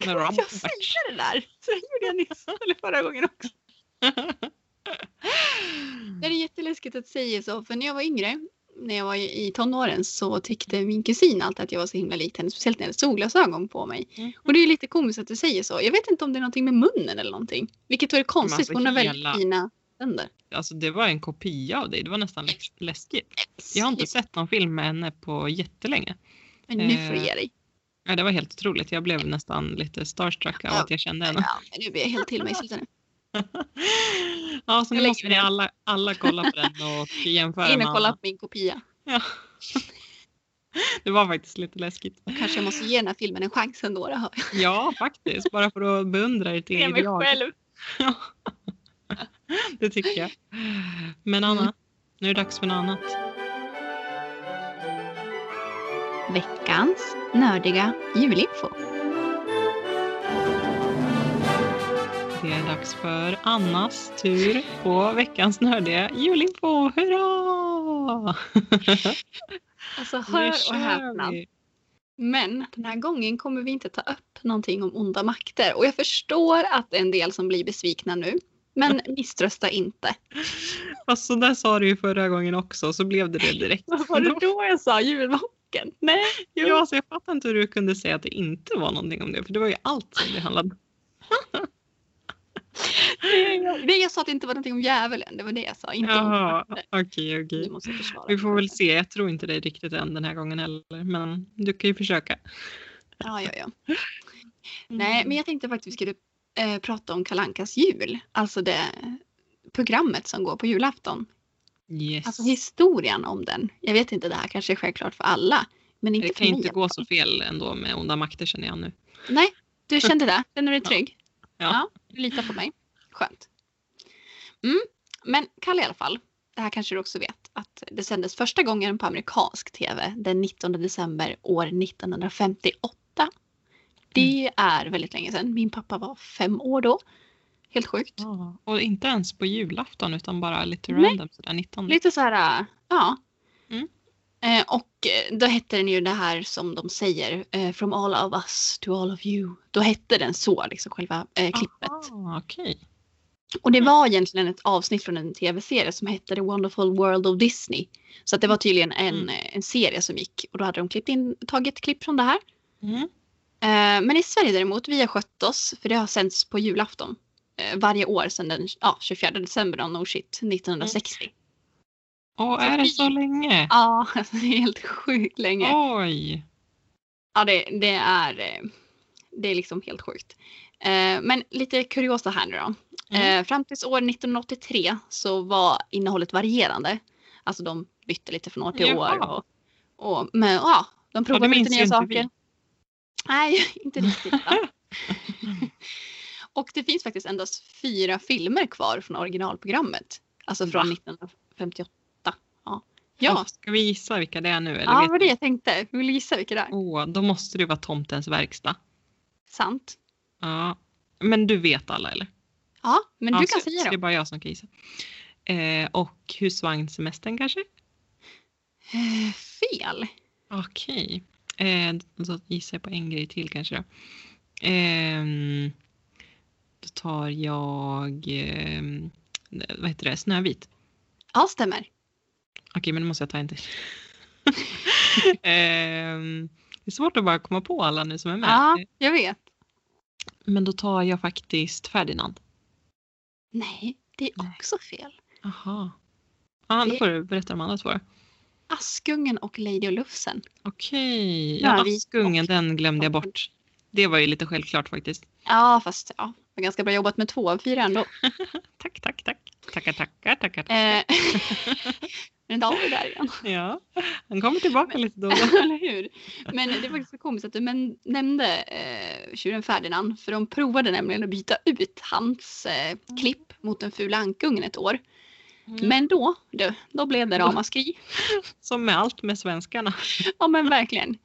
Jag Roberts. säger det där. Så det gjorde jag nyss. Eller förra gången också. Det är jätteläskigt att säga så. För när jag var yngre. När jag var i tonåren så tyckte min kusin alltid att jag var så himla lik henne. Speciellt när jag hade solglasögon på mig. Mhm. Och det är lite komiskt att du säger så. Jag vet inte om det är någonting med munnen eller någonting. Vilket vore konstigt. alltså hon har väldigt fina tänder. Alltså det var en kopia av dig. Det var nästan läs- läskigt. Jag har inte sett någon film med henne på jättelänge. Men nu får du eh, ge dig. Ja, det var helt otroligt. Jag blev nästan lite starstruck av Ja. att jag kände henne. Ja, nu blir jag helt till mig. Sluta nu. Ja, så Jag nu måste ni alla, alla kolla på den och jämföra In och kolla på min kopia. Ja. Det var faktiskt lite läskigt. Kanske jag måste ge den här filmen en chans ändå. Jag. Ja, faktiskt. Bara för att beundra ert Se eget mig jag. själv. Ja. Det tycker jag. Men Anna, Mm. nu är det dags för något annat. Veckans nördiga julinfo. Det är dags för Annas tur på veckans nördiga julinfo. Hurra! Alltså hör och häpna. Men den här gången kommer vi inte ta upp någonting om onda makter. Och jag förstår att det är en del som blir besvikna nu. Men misströsta inte. Fast så där sa du ju förra gången också, så blev det det direkt. Vad var det då jag sa? Julbocken? Nej. Jo. Ja, så jag fattar inte hur du kunde säga att det inte var någonting om det, för det var ju allt som det handlade om. Det jag sa att det inte var någonting om djävulen. Det var det jag sa. Inte Jaha, okej, okej. Vi får väl se. Jag tror inte det riktigt än den här gången heller, men du kan ju försöka. Ja, ja, ja. Mm. Nej, men jag tänkte faktiskt vi skulle eh, prata om Kalankas jul. Alltså det programmet som går på julafton. Yes. Alltså historien om den. Jag vet inte, det här kanske är självklart för alla. Men inte det för kan mig. inte gå så fel ändå med onda makter känner jag nu. Nej, du kände det. Känner du dig trygg? Ja. du litar på mig. Skönt. Mm. Men Kalle i alla fall. Det här kanske du också vet. Att det sändes första gången på amerikansk tv den 19 december år 1958. Det är väldigt länge sedan. Min pappa var fem år då. Helt sjukt. Ja, och inte ens på julafton utan bara lite Nej. random sådär 19. Lite så här, äh, ja. Mm. Eh, och eh, då hette den ju det här som de säger, eh, from all of us to all of you. Då hette den så, liksom själva eh, klippet. Aha, okej. Och det var egentligen ett avsnitt från en tv-serie som hette The Wonderful World of Disney. Så att det var tydligen en, Mm. eh, en serie som gick och då hade de klippt in, tagit klipp från det här. Mm. Eh, men i Sverige däremot, vi har skött oss för det har sänds på julafton. Eh, varje år sedan den ja, 24 december, no shit, 1960. Åh, är det så länge? Ja, det är helt sjukt länge. Oj. Ja, det, det är eh, det är liksom helt sjukt. Men lite kuriosa här nu då. Mm. Fram tills år 1983 så var innehållet varierande. Alltså de bytte lite från år till Jaha. år. Och, och, men ja, de provade lite nya saker. vi. Nej, inte riktigt. Och det finns faktiskt endast fyra filmer kvar från originalprogrammet. Alltså från Va? 1958. Ja, ja. Ska vi gissa vilka det är nu? Eller ja det var det jag tänkte. Vill du gissa vilka det är? Åh, då måste det vara Tomtens verkstad. Sant. Ja. Men du vet alla eller? Ja, men ja, du kan så, säga så det är dem. bara jag som kan gissa. Eh, och husvagnssemestern kanske? Eh, fel. Okej. Eh, då gissar jag på en grej till kanske då. Ehm, då tar jag, ehm, vad heter det, Snövit. Ja, stämmer. Okej, men då måste jag ta en till. Ehm, det är svårt att bara komma på alla nu som är med. Ja, jag vet. Men då tar jag faktiskt Ferdinand. Nej, det är också fel. Aha. Ja, då får du berätta de andra två. Askungen och Lady och Lufsen. Okej, ja, Askungen och- den glömde jag bort. Det var ju lite självklart faktiskt. Ja, fast ja, det var ganska bra jobbat med två av fyra ändå. Tack, tack, tack. Tackar, tackar, tackar. tackar. Men då var där igen. Ja, han kommer tillbaka lite då. Eller hur? Men det faktiskt så komiskt att du men, nämnde eh, tjuren Ferdinand. För de provade nämligen att byta ut hans eh, klipp mot den fula ankungen ett år. Men då, du, då blev det ramaskri. Som med allt med svenskarna. Ja men verkligen.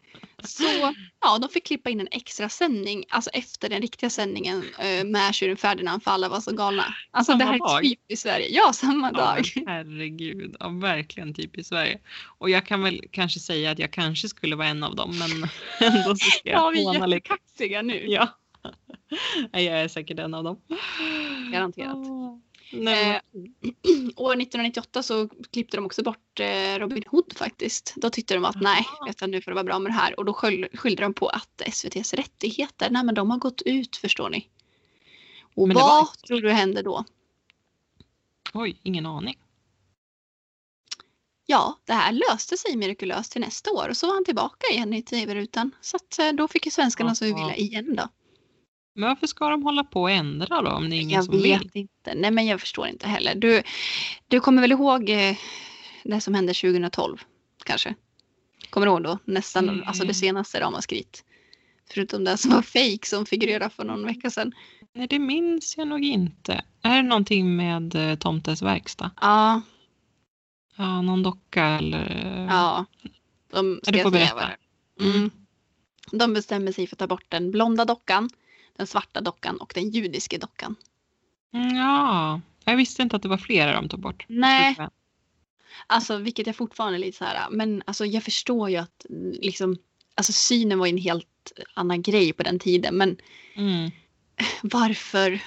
Så ja, de fick klippa in en extra sändning, alltså efter den riktiga sändningen eh, med tjuren Ferdinand för alla var så galna. Alltså Samma det här dag? är typiskt Sverige. Ja, samma Ja, dag. herregud, ja, verkligen typ i Sverige. Och jag kan väl kanske säga att jag kanske skulle vara en av dem, men ändå så ska Ja, jag vi är jättekaxiga nu. Ja. Jag är säkert en av dem. Garanterat. Eh, År 1998 så klippte de också bort eh, Robin Hood faktiskt. Då tyckte de att nej, vet nu får det vara bra med det här. Och då skyll, skyllde de på att SVTs rättigheter, nej men de har gått ut förstår ni. Och vad var- tror du hände då? Oj, ingen aning. Ja, det här löste sig mirakulöst till nästa år och så var han tillbaka igen i tv-rutan. Så att, eh, då fick ju svenskarna så vi Aha. ville igen då. Men varför ska de hålla på och ändra då om det är ingen Jag som vet vill? inte. Nej men jag förstår inte heller. Du, du kommer väl ihåg eh, det som hände 2012 kanske? Kommer du ihåg då? Nästan, Mm. alltså det senaste ramaskrit. Förutom det som var fake som figurerade för någon vecka sedan. Nej, det minns jag nog inte. Är det någonting med eh, Tomtes verkstad? Ja, Ja, någon docka eller? ja. De, ska du får jag berätta. är? Mm. De bestämmer sig för att ta bort den blonda dockan, den svarta dockan och den judiska dockan. Mm, Ja, jag visste inte att det var flera de tog bort. Nej, Alltså vilket jag fortfarande är lite så här, men alltså jag förstår ju att mm, liksom, alltså synen var ju en helt annan grej på den tiden, men Mm. varför?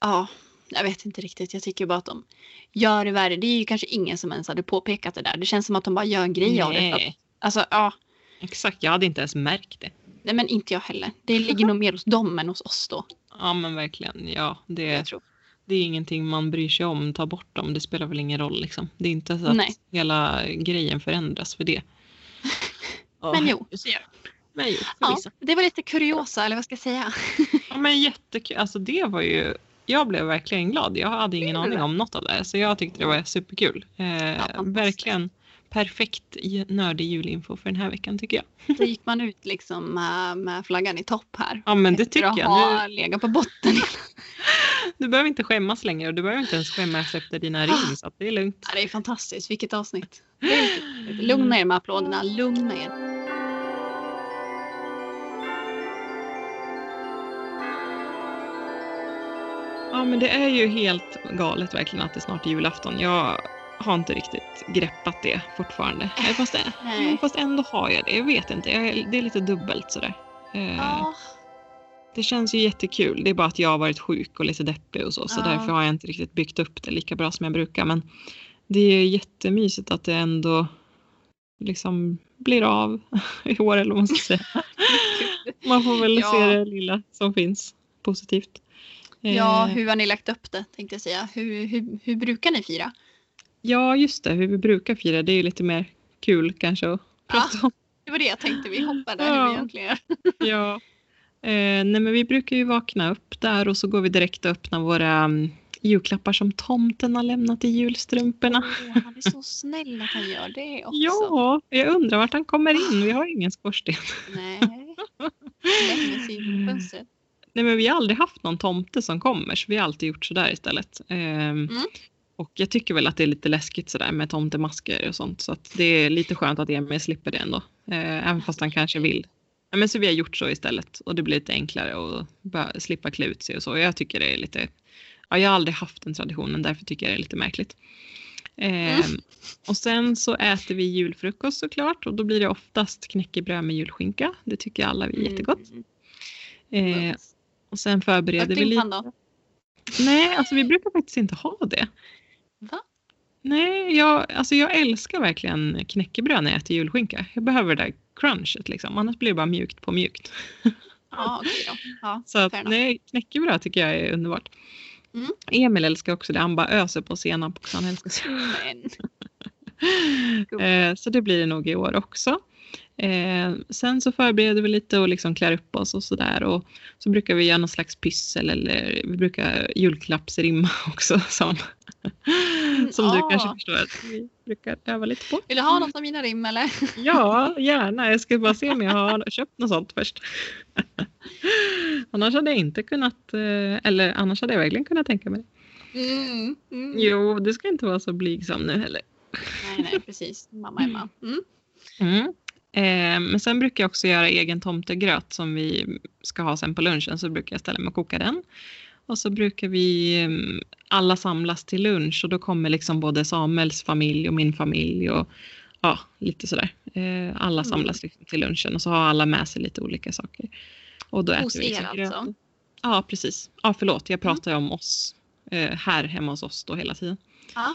Ja, jag vet inte riktigt. Jag tycker bara att de gör det värre. Det är ju kanske ingen som ens hade påpekat det där. Det känns som att de bara gör en grej av det. att- Nej, Alltså ja, exakt. Jag hade inte ens märkt det. Nej men inte jag heller. Det ligger nog mer hos dem än hos oss då. Ja, men verkligen. Ja, det, Jag tror. det är ingenting man bryr sig om. Ta bort dem. Det spelar väl ingen roll liksom. Det är inte så att Nej. hela grejen förändras för det. Men jo. så gör det. Men jo, Ja, det var lite kuriosa, eller vad ska jag säga? Ja, men jättekul. Alltså det var ju... Jag blev verkligen glad. Jag hade ingen aning om något av det här. Så jag tyckte det var superkul. Eh, fantastiskt. verkligen perfekt nördig julinfo för den här veckan tycker jag. Då gick man ut liksom med, med flaggan i topp här. Ja men det Efter tycker att jag. ha Nu, legat på botten. du behöver inte skämmas längre och du behöver inte ens skämmas efter dina rim så att det är lugnt. Ja, det är fantastiskt. Vilket avsnitt. Lugna er med applåderna. Lugna er. Ja men det är ju helt galet verkligen att det snart är julafton. Jag har inte riktigt greppat det fortfarande. Eh, Fast, Nej. fast ändå har jag det. Jag vet inte. Jag, det är lite dubbelt sådär. Eh, Det känns ju jättekul. Det är bara att jag har varit sjuk och lite deppig och så. Så Ja. därför har jag inte riktigt byggt upp det lika bra som jag brukar. Men det är jättemysigt att det ändå liksom blir av i år eller vad man ska säga. Man får väl Ja. se det lilla som finns positivt. ja, Eh, hur har ni lagt upp det tänkte jag säga. Hur, hur, hur brukar ni fira? Ja, just det. Hur vi brukar fira. Det är ju lite mer kul kanske att prata om. Det var det jag tänkte. Vi hoppar där hur Ja. vi egentligen gör. Ja. Eh, nej men vi brukar ju vakna upp där och så går vi direkt och öppnar våra um, julklappar som tomten har lämnat i julstrumporna. Åh, han är så snäll att han gör det också. Ja, jag undrar vart han kommer in. Vi har ingen skorsten. Nej. In på fönstret. Nej men vi har aldrig haft någon tomte som kommer så vi har alltid gjort sådär istället. Ehm, Och jag tycker väl att det är lite läskigt sådär med tomtemasker och sånt så det är lite skönt att Emil slipper det ändå. Eh, även fast han kanske vill. Ja, men så vi har gjort så istället och det blir lite enklare att bara slippa klä ut sig och så. Jag tycker det är lite, ja jag har aldrig haft den traditionen därför tycker jag det är lite märkligt. Eh, Mm. Och sen så äter vi julfrukost såklart och då blir det oftast knäckebröd med julskinka. Det tycker alla är jättegott. Mm. Eh, och sen förbereder vi lite. då? Nej, alltså vi brukar faktiskt inte ha det. Va? Nej, jag, alltså jag älskar verkligen knäckebröd när jag äter julskinka. Jag behöver det där crunchet liksom, annars blir det bara mjukt på mjukt. Ja, okej då. Ja, Så att, nej, knäckebröd tycker jag är underbart. Mm. Emil älskar också det, han bara öser på senap också. Han älskar senap. Men, Eh, så det blir det nog i år också. Eh, sen så förbereder vi lite och liksom klär upp oss och sådär. Och så brukar vi göra någon slags pyssel eller vi brukar julklappsrimma också. Som, som du Ja. kanske förstår att vi brukar öva lite på. vill du ha något av mina rim eller? Ja, gärna. Jag ska bara se om jag har köpt något sånt först. annars hade jag inte kunnat, eh, eller annars hade jag verkligen kunnat tänka mig det. Mm. Mm. Jo, du ska inte vara så blygsam nu heller. Nej, nej, precis. Mamma Emma. Mm. Mm. Eh, men sen brukar jag också göra egen tomtegröt som vi ska ha sen på lunchen. Så brukar jag ställa mig och koka den. Och så brukar vi mm, alla samlas till lunch och då kommer liksom både Samuels familj och min familj och ja, lite sådär. Eh, alla Mm. samlas liksom till lunchen och så har alla med sig lite olika saker. Och då Hos äter vi liksom er gröt. alltså? Ja, precis. Ja, förlåt, jag pratar ju om oss eh, här hemma hos oss då hela tiden. Ja.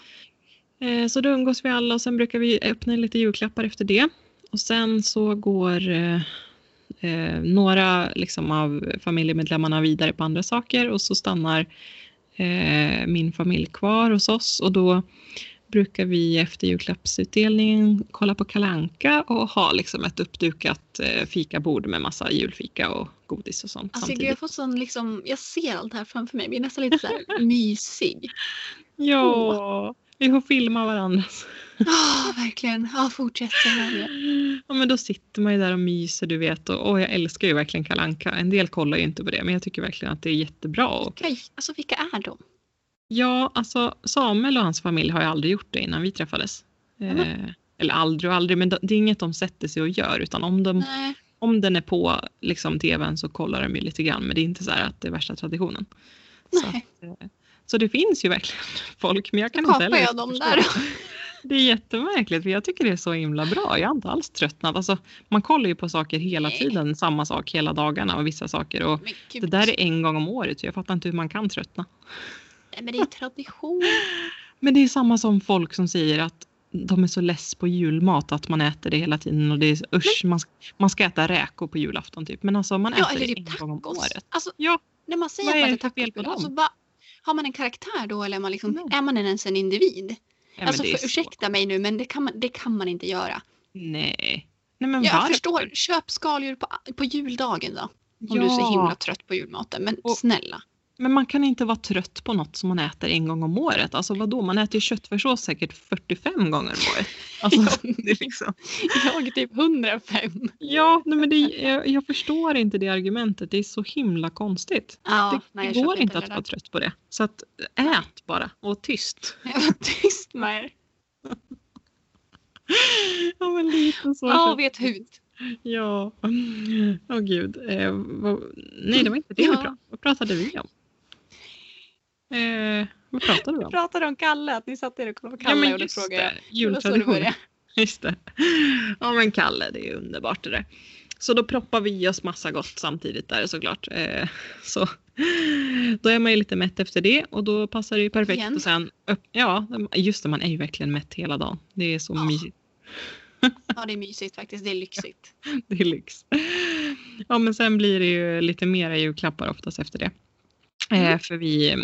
Eh, Så då umgås vi alla och sen brukar vi öppna lite julklappar efter det. Och sen så går eh, eh, några liksom av familjemedlemmarna vidare på andra saker och så stannar eh, min familj kvar hos oss och då brukar vi efter julklappsutdelningen kolla på Kalanka och ha liksom ett uppdukat eh, fikabord med massa julfika och godis och sånt Alltså, samtidigt. jag, får sån, liksom, jag ser allt här framför mig. Jag blir nästan lite så här mysig. Ja, vi får filma varandra. Ja, verkligen. Ja, fortsätt. Ja men då sitter man ju där och myser du vet och, och jag älskar ju verkligen Kalanka. En del kollar ju inte på det men jag tycker verkligen att det är jättebra. Och, Vilka, alltså, vilka är de? ja alltså Samuel och hans familj har ju aldrig gjort det innan vi träffades. Eh, eller aldrig och aldrig men det är inget de sätter sig och gör utan om, de, Nej. om den är på liksom tvn så kollar de ju lite grann men det är inte så att det är värsta traditionen. Att, eh, så det finns ju verkligen folk men jag kan Då inte heller jag dem förstå där. det. Är jättemärkligt för jag tycker det är så himla bra. Jag har inte alls tröttnat. Alltså, man kollar ju på saker hela Nej. tiden, samma sak hela dagarna och vissa saker. Och det där är en gång om året så jag fattar inte hur man kan tröttna. Nej, men det är tradition. Men det är samma som folk som säger att de är så less på julmat att man äter det hela tiden och det är usch, man, ska, man ska äta räkor på julafton typ. Men alltså man Ja, äter det en gång om tacos. året. Alltså, Ja, när man säger att man på tacos, alltså? Har man en karaktär då eller är man, liksom, Nej. är man ens en individ? ja alltså, för, ursäkta mig nu men det kan man, det kan man inte göra. Nej. Nej men Jag varför? förstår, köp skaldjur på, på juldagen då. Om du är så himla trött på julmaten. Men Och- snälla. Men man kan inte vara trött på något som man äter en gång om året. Alltså vadå, man äter ju köttfärssås säkert 45 gånger om året. Alltså, Ja. det är liksom... Jag typ 105. Ja, nej, men det, jag, jag förstår inte det argumentet. Det är så himla konstigt. Ja, det nej, det jag går inte att vara där. trött på det. Så att ät bara och tyst. Jag var tyst med er. Ja, men lite så. Ja, vet hut. Ja. Åh gud. Eh, vad, nej, det var inte det vi pratade Vad pratade vi om? Eh, vad pratade vi om? pratade om Kalle, att ni satt er och kollade på Ja, Kalle men och då frågade jag. Jultradition. Just det. Ja men Kalle, det är underbart det där. Så då proppar vi i oss massa gott samtidigt där såklart. Eh, så då är man ju lite mätt efter det och då passar det ju perfekt. Igen. Och sen, ja, just det, man är ju verkligen mätt hela dagen. Det är så Ja. mysigt. Ja, det är mysigt faktiskt. Det är lyxigt. Det är lyx. Ja men sen blir det ju lite mera julklappar oftast efter det. Eh, Mm. för vi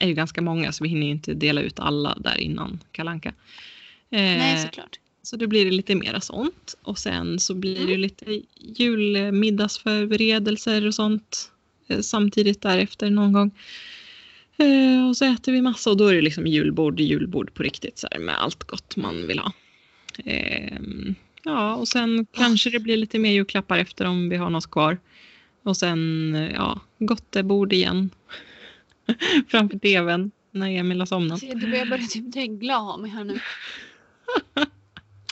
är ju ganska många så vi hinner ju inte dela ut alla där innan kalanka. Eh, Nej, såklart. Så det blir det lite mera sånt. Och sen så blir det Mm. lite julmiddagsförberedelser och sånt. eh, Samtidigt därefter någon gång. Eh, och så äter vi massa och då är det liksom julbord, julbord på riktigt så här, med allt gott man vill ha. Ehm, ja, och sen kanske det blir lite mer julklappar efter om vi har något kvar. Och sen, eh, ja, gottebord igen. Framför tvn när Emil har somnat. Alltså, du börjar börja typ dregla av mig här nu.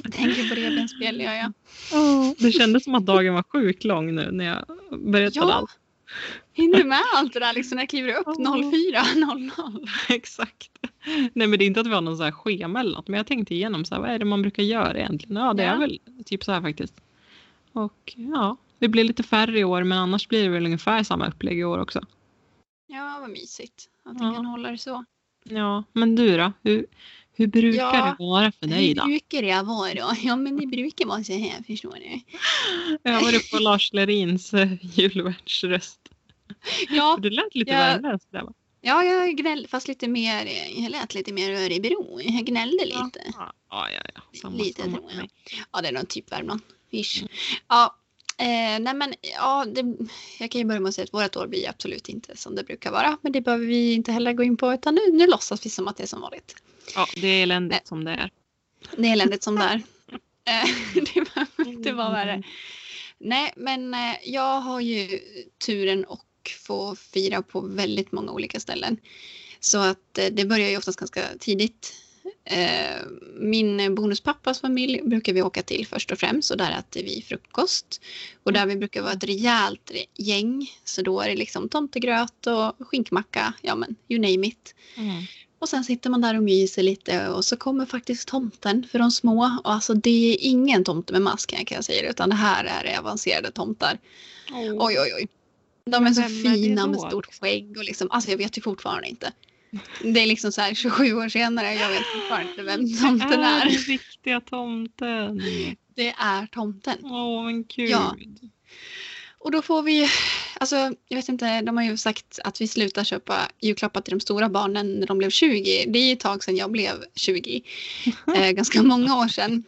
Jag tänker på revbensspjäll, gör jag. Åh, det kändes som att dagen var sjukt lång nu när jag berättade Ja. allt. Hinner du med allt det där liksom när jag kliver upp 04.00? Exakt. Nej men det är inte att vi har någon så här schema eller något men jag tänkte igenom så här, vad är det man brukar göra egentligen? Ja det Ja. är väl typ så här faktiskt. Och ja, det blir lite färre i år men annars blir det väl ungefär samma upplägg i år också. Ja, vad mysigt att Ja. kan hålla det så. Ja, men du då? Hur, hur brukar Ja, det vara för dig Hur då? brukar det vara? Ja, men det brukar vara så här, förstår ni. Jag varit på Lars Lerins eh, julvärdsröst. Ja, Du lät lite Ja. värmländsk där va? ja jag gnällde, fast lite mer, jag lät lite mer Örebro. Jag gnällde lite. Ja, ja, ja. Samma, Lite samma tror jag. Ja, det är nog typ Värmland. Ish. Mm. Ja, eh, nej men ja, det, jag kan ju börja med att säga att vårt år blir absolut inte som det brukar vara. Men det behöver vi inte heller gå in på utan nu, nu låtsas vi som att det är som vanligt. Ja, det är eländigt Nej. som det är. Det är eländigt som det är. Eh, det inte vara Mm. värre. Nej, men eh, jag har ju turen att få fira på väldigt många olika ställen. Så att eh, det börjar ju oftast ganska tidigt. Eh, Min bonuspappas familj brukar vi åka till först och främst och där äter vi frukost. Och där vi brukar vara ett rejält gäng. Så då är det liksom tomtegröt och skinkmacka, ja men you name it. Mm. Och sen sitter man där och myser lite och så kommer faktiskt tomten för de små. Och alltså det är ingen tomte med mask kan jag säga utan det här är avancerade tomtar. Oj oj oj. De är så fina med stort skägg och liksom, alltså jag vet ju fortfarande inte. Det är liksom så här 27 år senare, jag vet fortfarande inte vem tomten är är. den riktiga tomten. Det är tomten. Åh men gud. Ja. Och då får vi, alltså jag vet inte, de har ju sagt att vi slutar köpa julklappar till de stora barnen när de blev 20. Det är ju ett tag sedan jag blev 20. Eh, ganska många år sedan.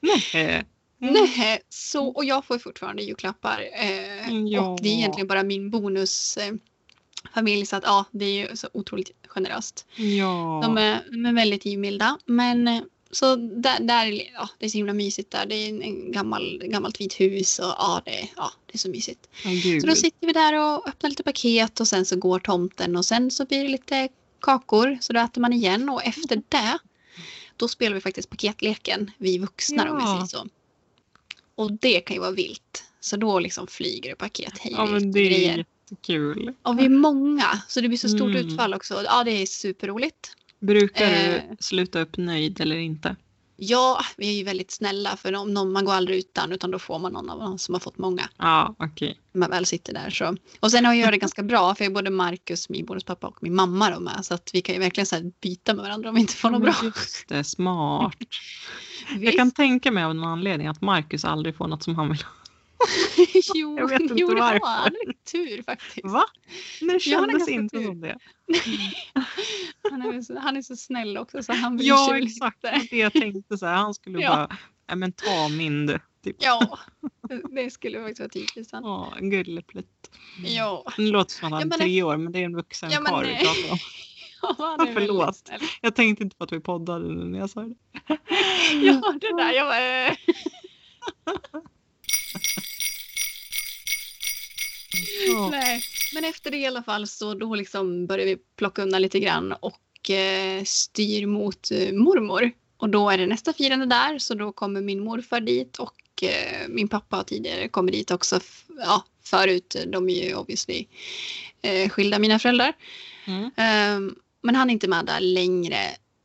Nej. Nej, så, och jag får fortfarande julklappar. Eh, Mm, Ja. Och det är egentligen bara min bonus eh, familj så att ja, det är ju så otroligt generöst. Ja. De är, de är väldigt givmilda. Men eh, så där, där är- ja, det är så himla mysigt där. Det är en, en gammal, gammalt vit hus och ja det, ja, det är så mysigt. Gud. Så då sitter vi där och öppnar lite paket och sen så går tomten och sen så blir det lite kakor så då äter man igen och efter det då spelar vi faktiskt paketleken, vi vuxna om vi Ja. säger så. Och det kan ju vara vilt. Så då liksom flyger det paket hej Ja men det är grejer. Jättekul. Och vi är många så det blir så stort Mm. utfall också. Ja det är superroligt. Brukar Eh. du sluta upp nöjd eller inte? Ja, vi är ju väldigt snälla för om någon, man går aldrig utan utan då får man någon av dem som har fått många. Ja okej. när man väl sitter där. Så. Och sen har jag det ganska bra för jag är både Marcus, min bonuspappa och min mamma då med. Så att vi kan ju verkligen så byta med varandra om vi inte får något bra. Just det, smart. Jag kan tänka mig av någon anledning att Marcus aldrig får något som han vill ha. jo, jag vet inte jo, det har varför. han. lite tur faktiskt. Va? Det Ja, han är kändes inte tur. som det. Han är, så, han är så snäll också så han bryr Ja sig exakt, lite. det jag tänkte så här, han skulle Ja. bara, nej men ta min du. Typ. Ja, det skulle faktiskt vara typiskt. han. Åh, en gulleplutt. Ja, Det låter som att han Ja, är men- tre år men det är en vuxen Ja, men karl vi pratar om. väldigt Förlåt. snäll. Jag tänkte inte på att vi poddade nu när jag sa det. Ja, det där. Jag bara, eh. Ja. Nej, men efter det i alla fall så då liksom börjar vi plocka undan lite grann och eh, styr mot eh, mormor. Och då är det nästa firande där så då kommer min morfar dit och eh, min pappa har tidigare kommit dit också. Ja, förut, de är ju obviously eh, skilda mina föräldrar. Mm. Ehm, men han är inte med där längre.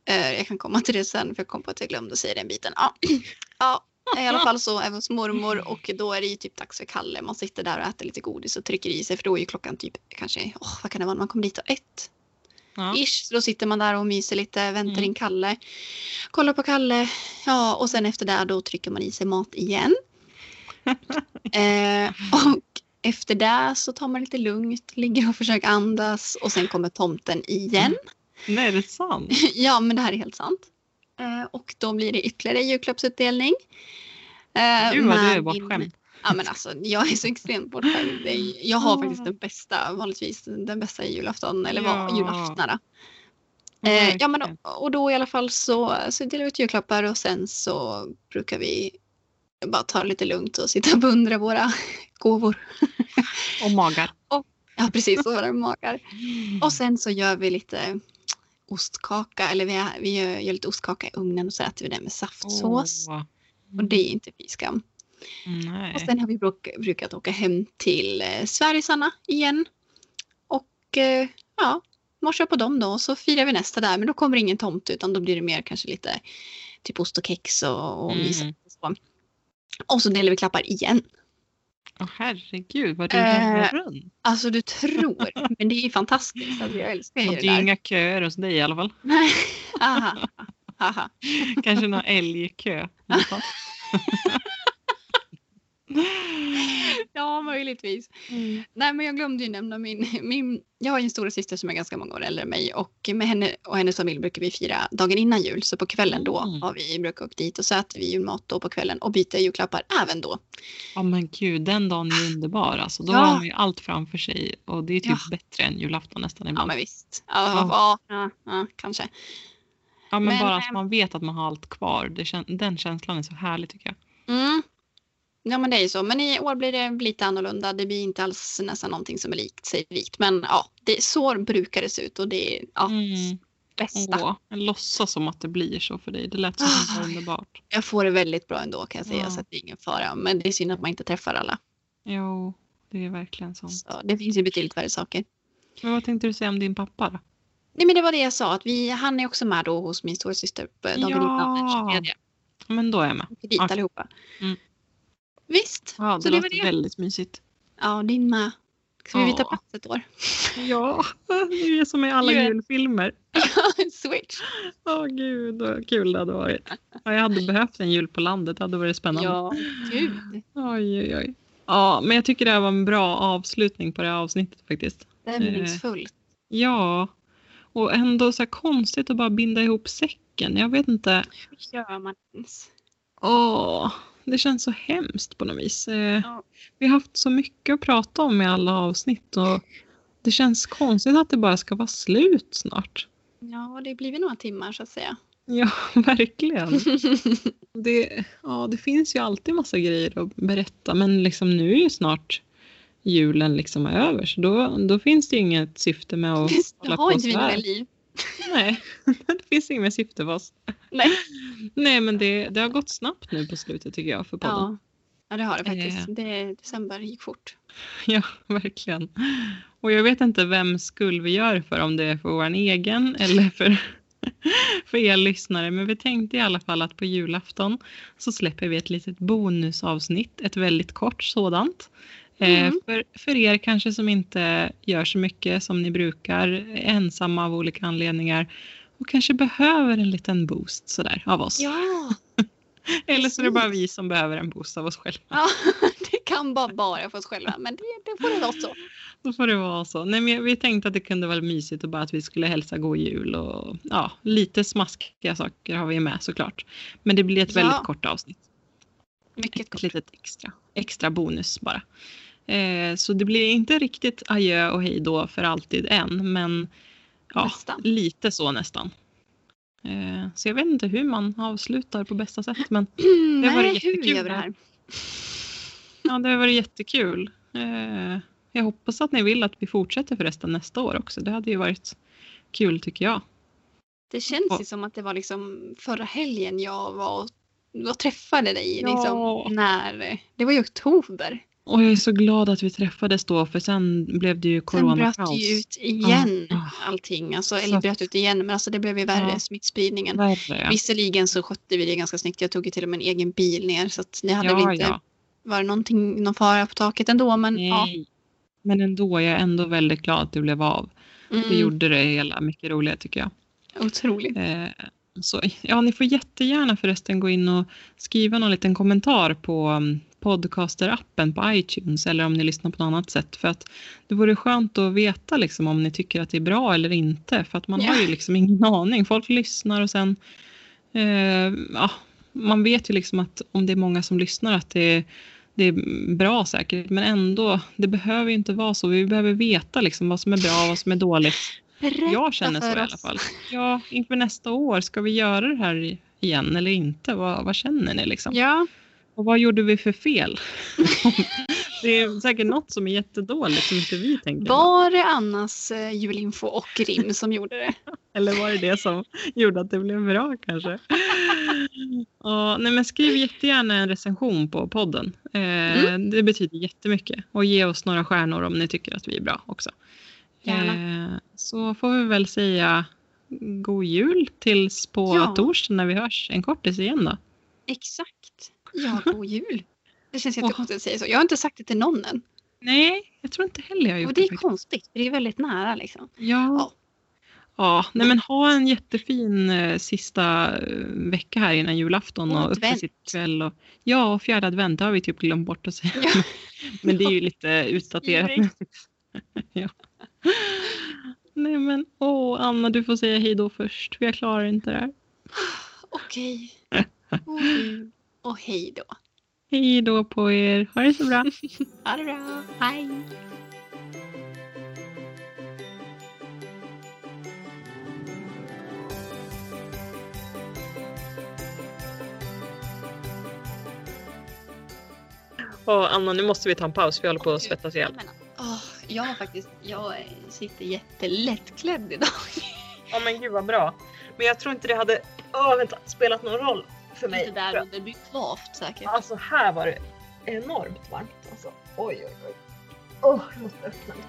Eh, jag kan komma till det sen för jag kom på att jag glömde säga den biten. Ja, ja i alla fall så vi hos mormor och då är det ju typ dags för Kalle. Man sitter där och äter lite godis och trycker i sig för då är ju klockan typ kanske, åh vad kan det vara när man kommer dit och ett? Ja. Ish, så då sitter man där och myser lite, väntar Mm. in Kalle. Kollar på Kalle, ja och sen efter det då trycker man i sig mat igen. eh, och efter det så tar man lite lugnt, ligger och försöker andas och sen kommer tomten igen. Nej, är det sant? ja, men det här är helt sant. Eh, och då blir det ytterligare julklappsuppdelning. Eh, Gud vad du är min- bortskämd. Ja men alltså jag är så extremt bortskämd. Jag har faktiskt den bästa, vanligtvis den bästa julafton eller Ja. julaftnarna. Eh, ja men och, och då i alla fall så, så delar vi ut julklappar och sen så brukar vi bara ta det lite lugnt och sitta och beundra våra gåvor. Och magar. Ja precis, och våra magar. Och sen så gör vi lite ostkaka, eller vi, vi gör, gör lite ostkaka i ugnen och så äter vi det med saftsås. Åh. Och det är inte fy skam. Nej. Och sen har vi bruk, brukat åka hem till eh, Sverigesarna igen. Och eh, ja, morsa på dem då och så firar vi nästa där. Men då kommer ingen tomte utan då blir det mer kanske lite typ ost och kex och, och Mm. så. Och så delar vi klappar igen. Åh herregud vad du Eh, runt. Alltså du tror, men det är ju fantastiskt. Alltså, jag älskar ju det det är där. inga köer hos dig i alla fall. Nej, aha, aha. Kanske någon älgkö. Ja, möjligtvis. Mm. Nej, men jag glömde ju nämna min, min... Jag har ju en stora syster som är ganska många år äldre än mig och med henne och hennes familj brukar vi fira dagen innan jul. Så på kvällen då Mm. har vi brukar åka dit och så äter vi julmat då på kvällen och byter julklappar även då. Ja men gud, den dagen är underbar alltså. Då Ja. har man ju allt framför sig och det är typ Ja. bättre än julafton nästan Ja, ibland. men visst. Ja, ja. ja, ja kanske. Ja men, men, bara att ehm, man vet att man har allt kvar. Det, den känslan är så härlig tycker jag. Mm. Ja, men det är ju så. Men i år blir det lite annorlunda. Det blir inte alls nästan någonting som är likt sig likt. Men ja, det, så brukar det se ut och det är ja, Mm. bästa. Åh, jag låtsas som att det blir så för dig. Det lät så himla Aj. underbart. Jag får det väldigt bra ändå kan jag säga Ja. så att det är ingen fara. Men det är synd att man inte träffar alla. Jo, det är verkligen så. Så det finns ju betydligt värre saker. Men vad tänkte du säga om din pappa då? Nej men det var det jag sa att vi, han är också med då hos min storasyster på dagen Ja. innan den 23. Men då är jag med. Åker dit Okej. allihopa. Mm. Visst. Ja, Så det det var låter det. väldigt mysigt. Ja, din med. Ska vi byta plats ett år? Ja, det är som i alla julfilmer. Switch. Åh gud vad kul det hade varit. Ja, jag hade behövt en jul på landet, det hade varit spännande. Ja, gud. Oj, oj, oj. Ja, men jag tycker det här var en bra avslutning på det här avsnittet faktiskt. Stämningsfullt. Ja, och ändå så konstigt att bara binda ihop säcken. Jag vet inte. Hur gör man ens? Åh, det känns så hemskt på något vis. Eh, Ja. Vi har haft så mycket att prata om i alla avsnitt och det känns konstigt att det bara ska vara slut snart. Ja, det blir några timmar så att säga. Ja, verkligen. Det, ja, det finns ju alltid massa grejer att berätta men liksom nu är ju snart julen liksom över så då, då finns det ju inget syfte med att hålla har på inte vi så här. några liv. Nej, det finns inget syfte för oss. Nej. Nej men det, det har gått snabbt nu på slutet tycker jag för podden. Ja. ja, det har det faktiskt. Eh. Det, december gick fort. Ja, verkligen. Och jag vet inte vem skull vi gör för, om det är för vår egen eller för, för er lyssnare. Men vi tänkte i alla fall att på julafton så släpper vi ett litet bonusavsnitt, ett väldigt kort sådant. Eh, Mm. för, för er kanske som inte gör så mycket som ni brukar, ensamma av olika anledningar och kanske behöver en liten boost sådär av oss. Ja, eller så är det bara vi som behöver en boost av oss själva. ja det kan bara vara för oss själva. Men det, det får det vara så. Då får det vara så. Nej, men vi tänkte att det kunde vara mysigt och bara att vi skulle hälsa god jul och ja, lite smaskiga saker har vi med såklart. Men det blir ett Ja. väldigt kort avsnitt. Mycket Ett kort. litet extra, extra bonus bara. Eh, så det blir inte riktigt adjö och hej då för alltid än, men ja, Nästan. lite så nästan. Eh, så jag vet inte hur man avslutar på bästa sätt, men Mm, Det var nej, jättekul hur gör vi det här? ja, det har varit jättekul. Eh, jag hoppas att ni vill att vi fortsätter förresten nästa år också. Det hade ju varit kul tycker jag. Det känns Ja. ju som att det var liksom förra helgen jag var och, och träffade dig. Ja. Liksom, när, det var i oktober. Och jag är så glad att vi träffades då för sen blev det ju Sen bröt coronakaos. det ju ut igen Ja. allting. Alltså, Så eller bröt ut igen men alltså det blev ju värre Ja. smittspridningen. Värre ja. Visserligen så skötte vi det ganska snyggt. Jag tog ju till och med en egen bil ner så att det hade väl Ja, inte ja. varit någonting, någon fara på taket ändå. Men ja. Nej. Men ändå, jag är ändå väldigt glad att det blev av. Det Mm, gjorde det hela mycket roligare tycker jag. Otroligt. Eh, så, ja, ni får jättegärna förresten gå in och skriva någon liten kommentar på um, podcaster-appen på iTunes eller om ni lyssnar på något annat sätt. För att det vore skönt att veta liksom, om ni tycker att det är bra eller inte. För att man Ja. har ju liksom ingen aning. Folk lyssnar och sen eh, ja, man vet ju liksom att om det är många som lyssnar att det, det är bra säkert. Men ändå, det behöver ju inte vara så. Vi behöver veta liksom vad som är bra och vad som är dåligt. Berätta Jag känner så i alla fall. Ja, inför nästa år, ska vi göra det här igen eller inte? Vad, vad känner ni liksom? Ja, Och vad gjorde vi för fel? Det är säkert något som är jättedåligt som inte vi tänker. Var det Annas eh, julinfo och rim som gjorde det? Eller var det det som gjorde att det blev bra kanske? Ja, nej men skriv jättegärna en recension på podden. Eh, Det betyder jättemycket. Och ge oss några stjärnor om ni tycker att vi är bra också. Gärna. Eh, så får vi väl säga god jul tills på Ja. torsdag när vi hörs en kortis igen då. Exakt. Ja, god jul. Det känns jättekonstigt att säga så. Jag har inte sagt det till någon än. Nej, jag tror inte heller jag har gjort Och det är konstigt, för det är väldigt nära liksom. Ja. Ja. Ja, nej men ha en jättefin eh, sista eh, vecka här innan julafton Och och uppesittkväll. Och, ja, och fjärde advent det har vi typ glömt bort att säga. Ja. Men det är ju lite utdaterat ja. Nej men, åh Anna du får säga hej då först. för Jag klarar inte det här. Okej. Jul och hej då. Hej då på er. Ha det så bra. Ha det bra. Hej. Och Anna nu måste vi ta en paus. Vi håller på att svettas ihjäl. Åh, jag faktiskt, jag sitter jättelättklädd idag. Ja men gud vad bra. Men jag tror inte det hade åh, vänta, spelat någon roll för mig. Lite där under, det blir kvavt säkert. Alltså här var det enormt varmt. Alltså, oj oj oj. Åh, jag måste öppna lite.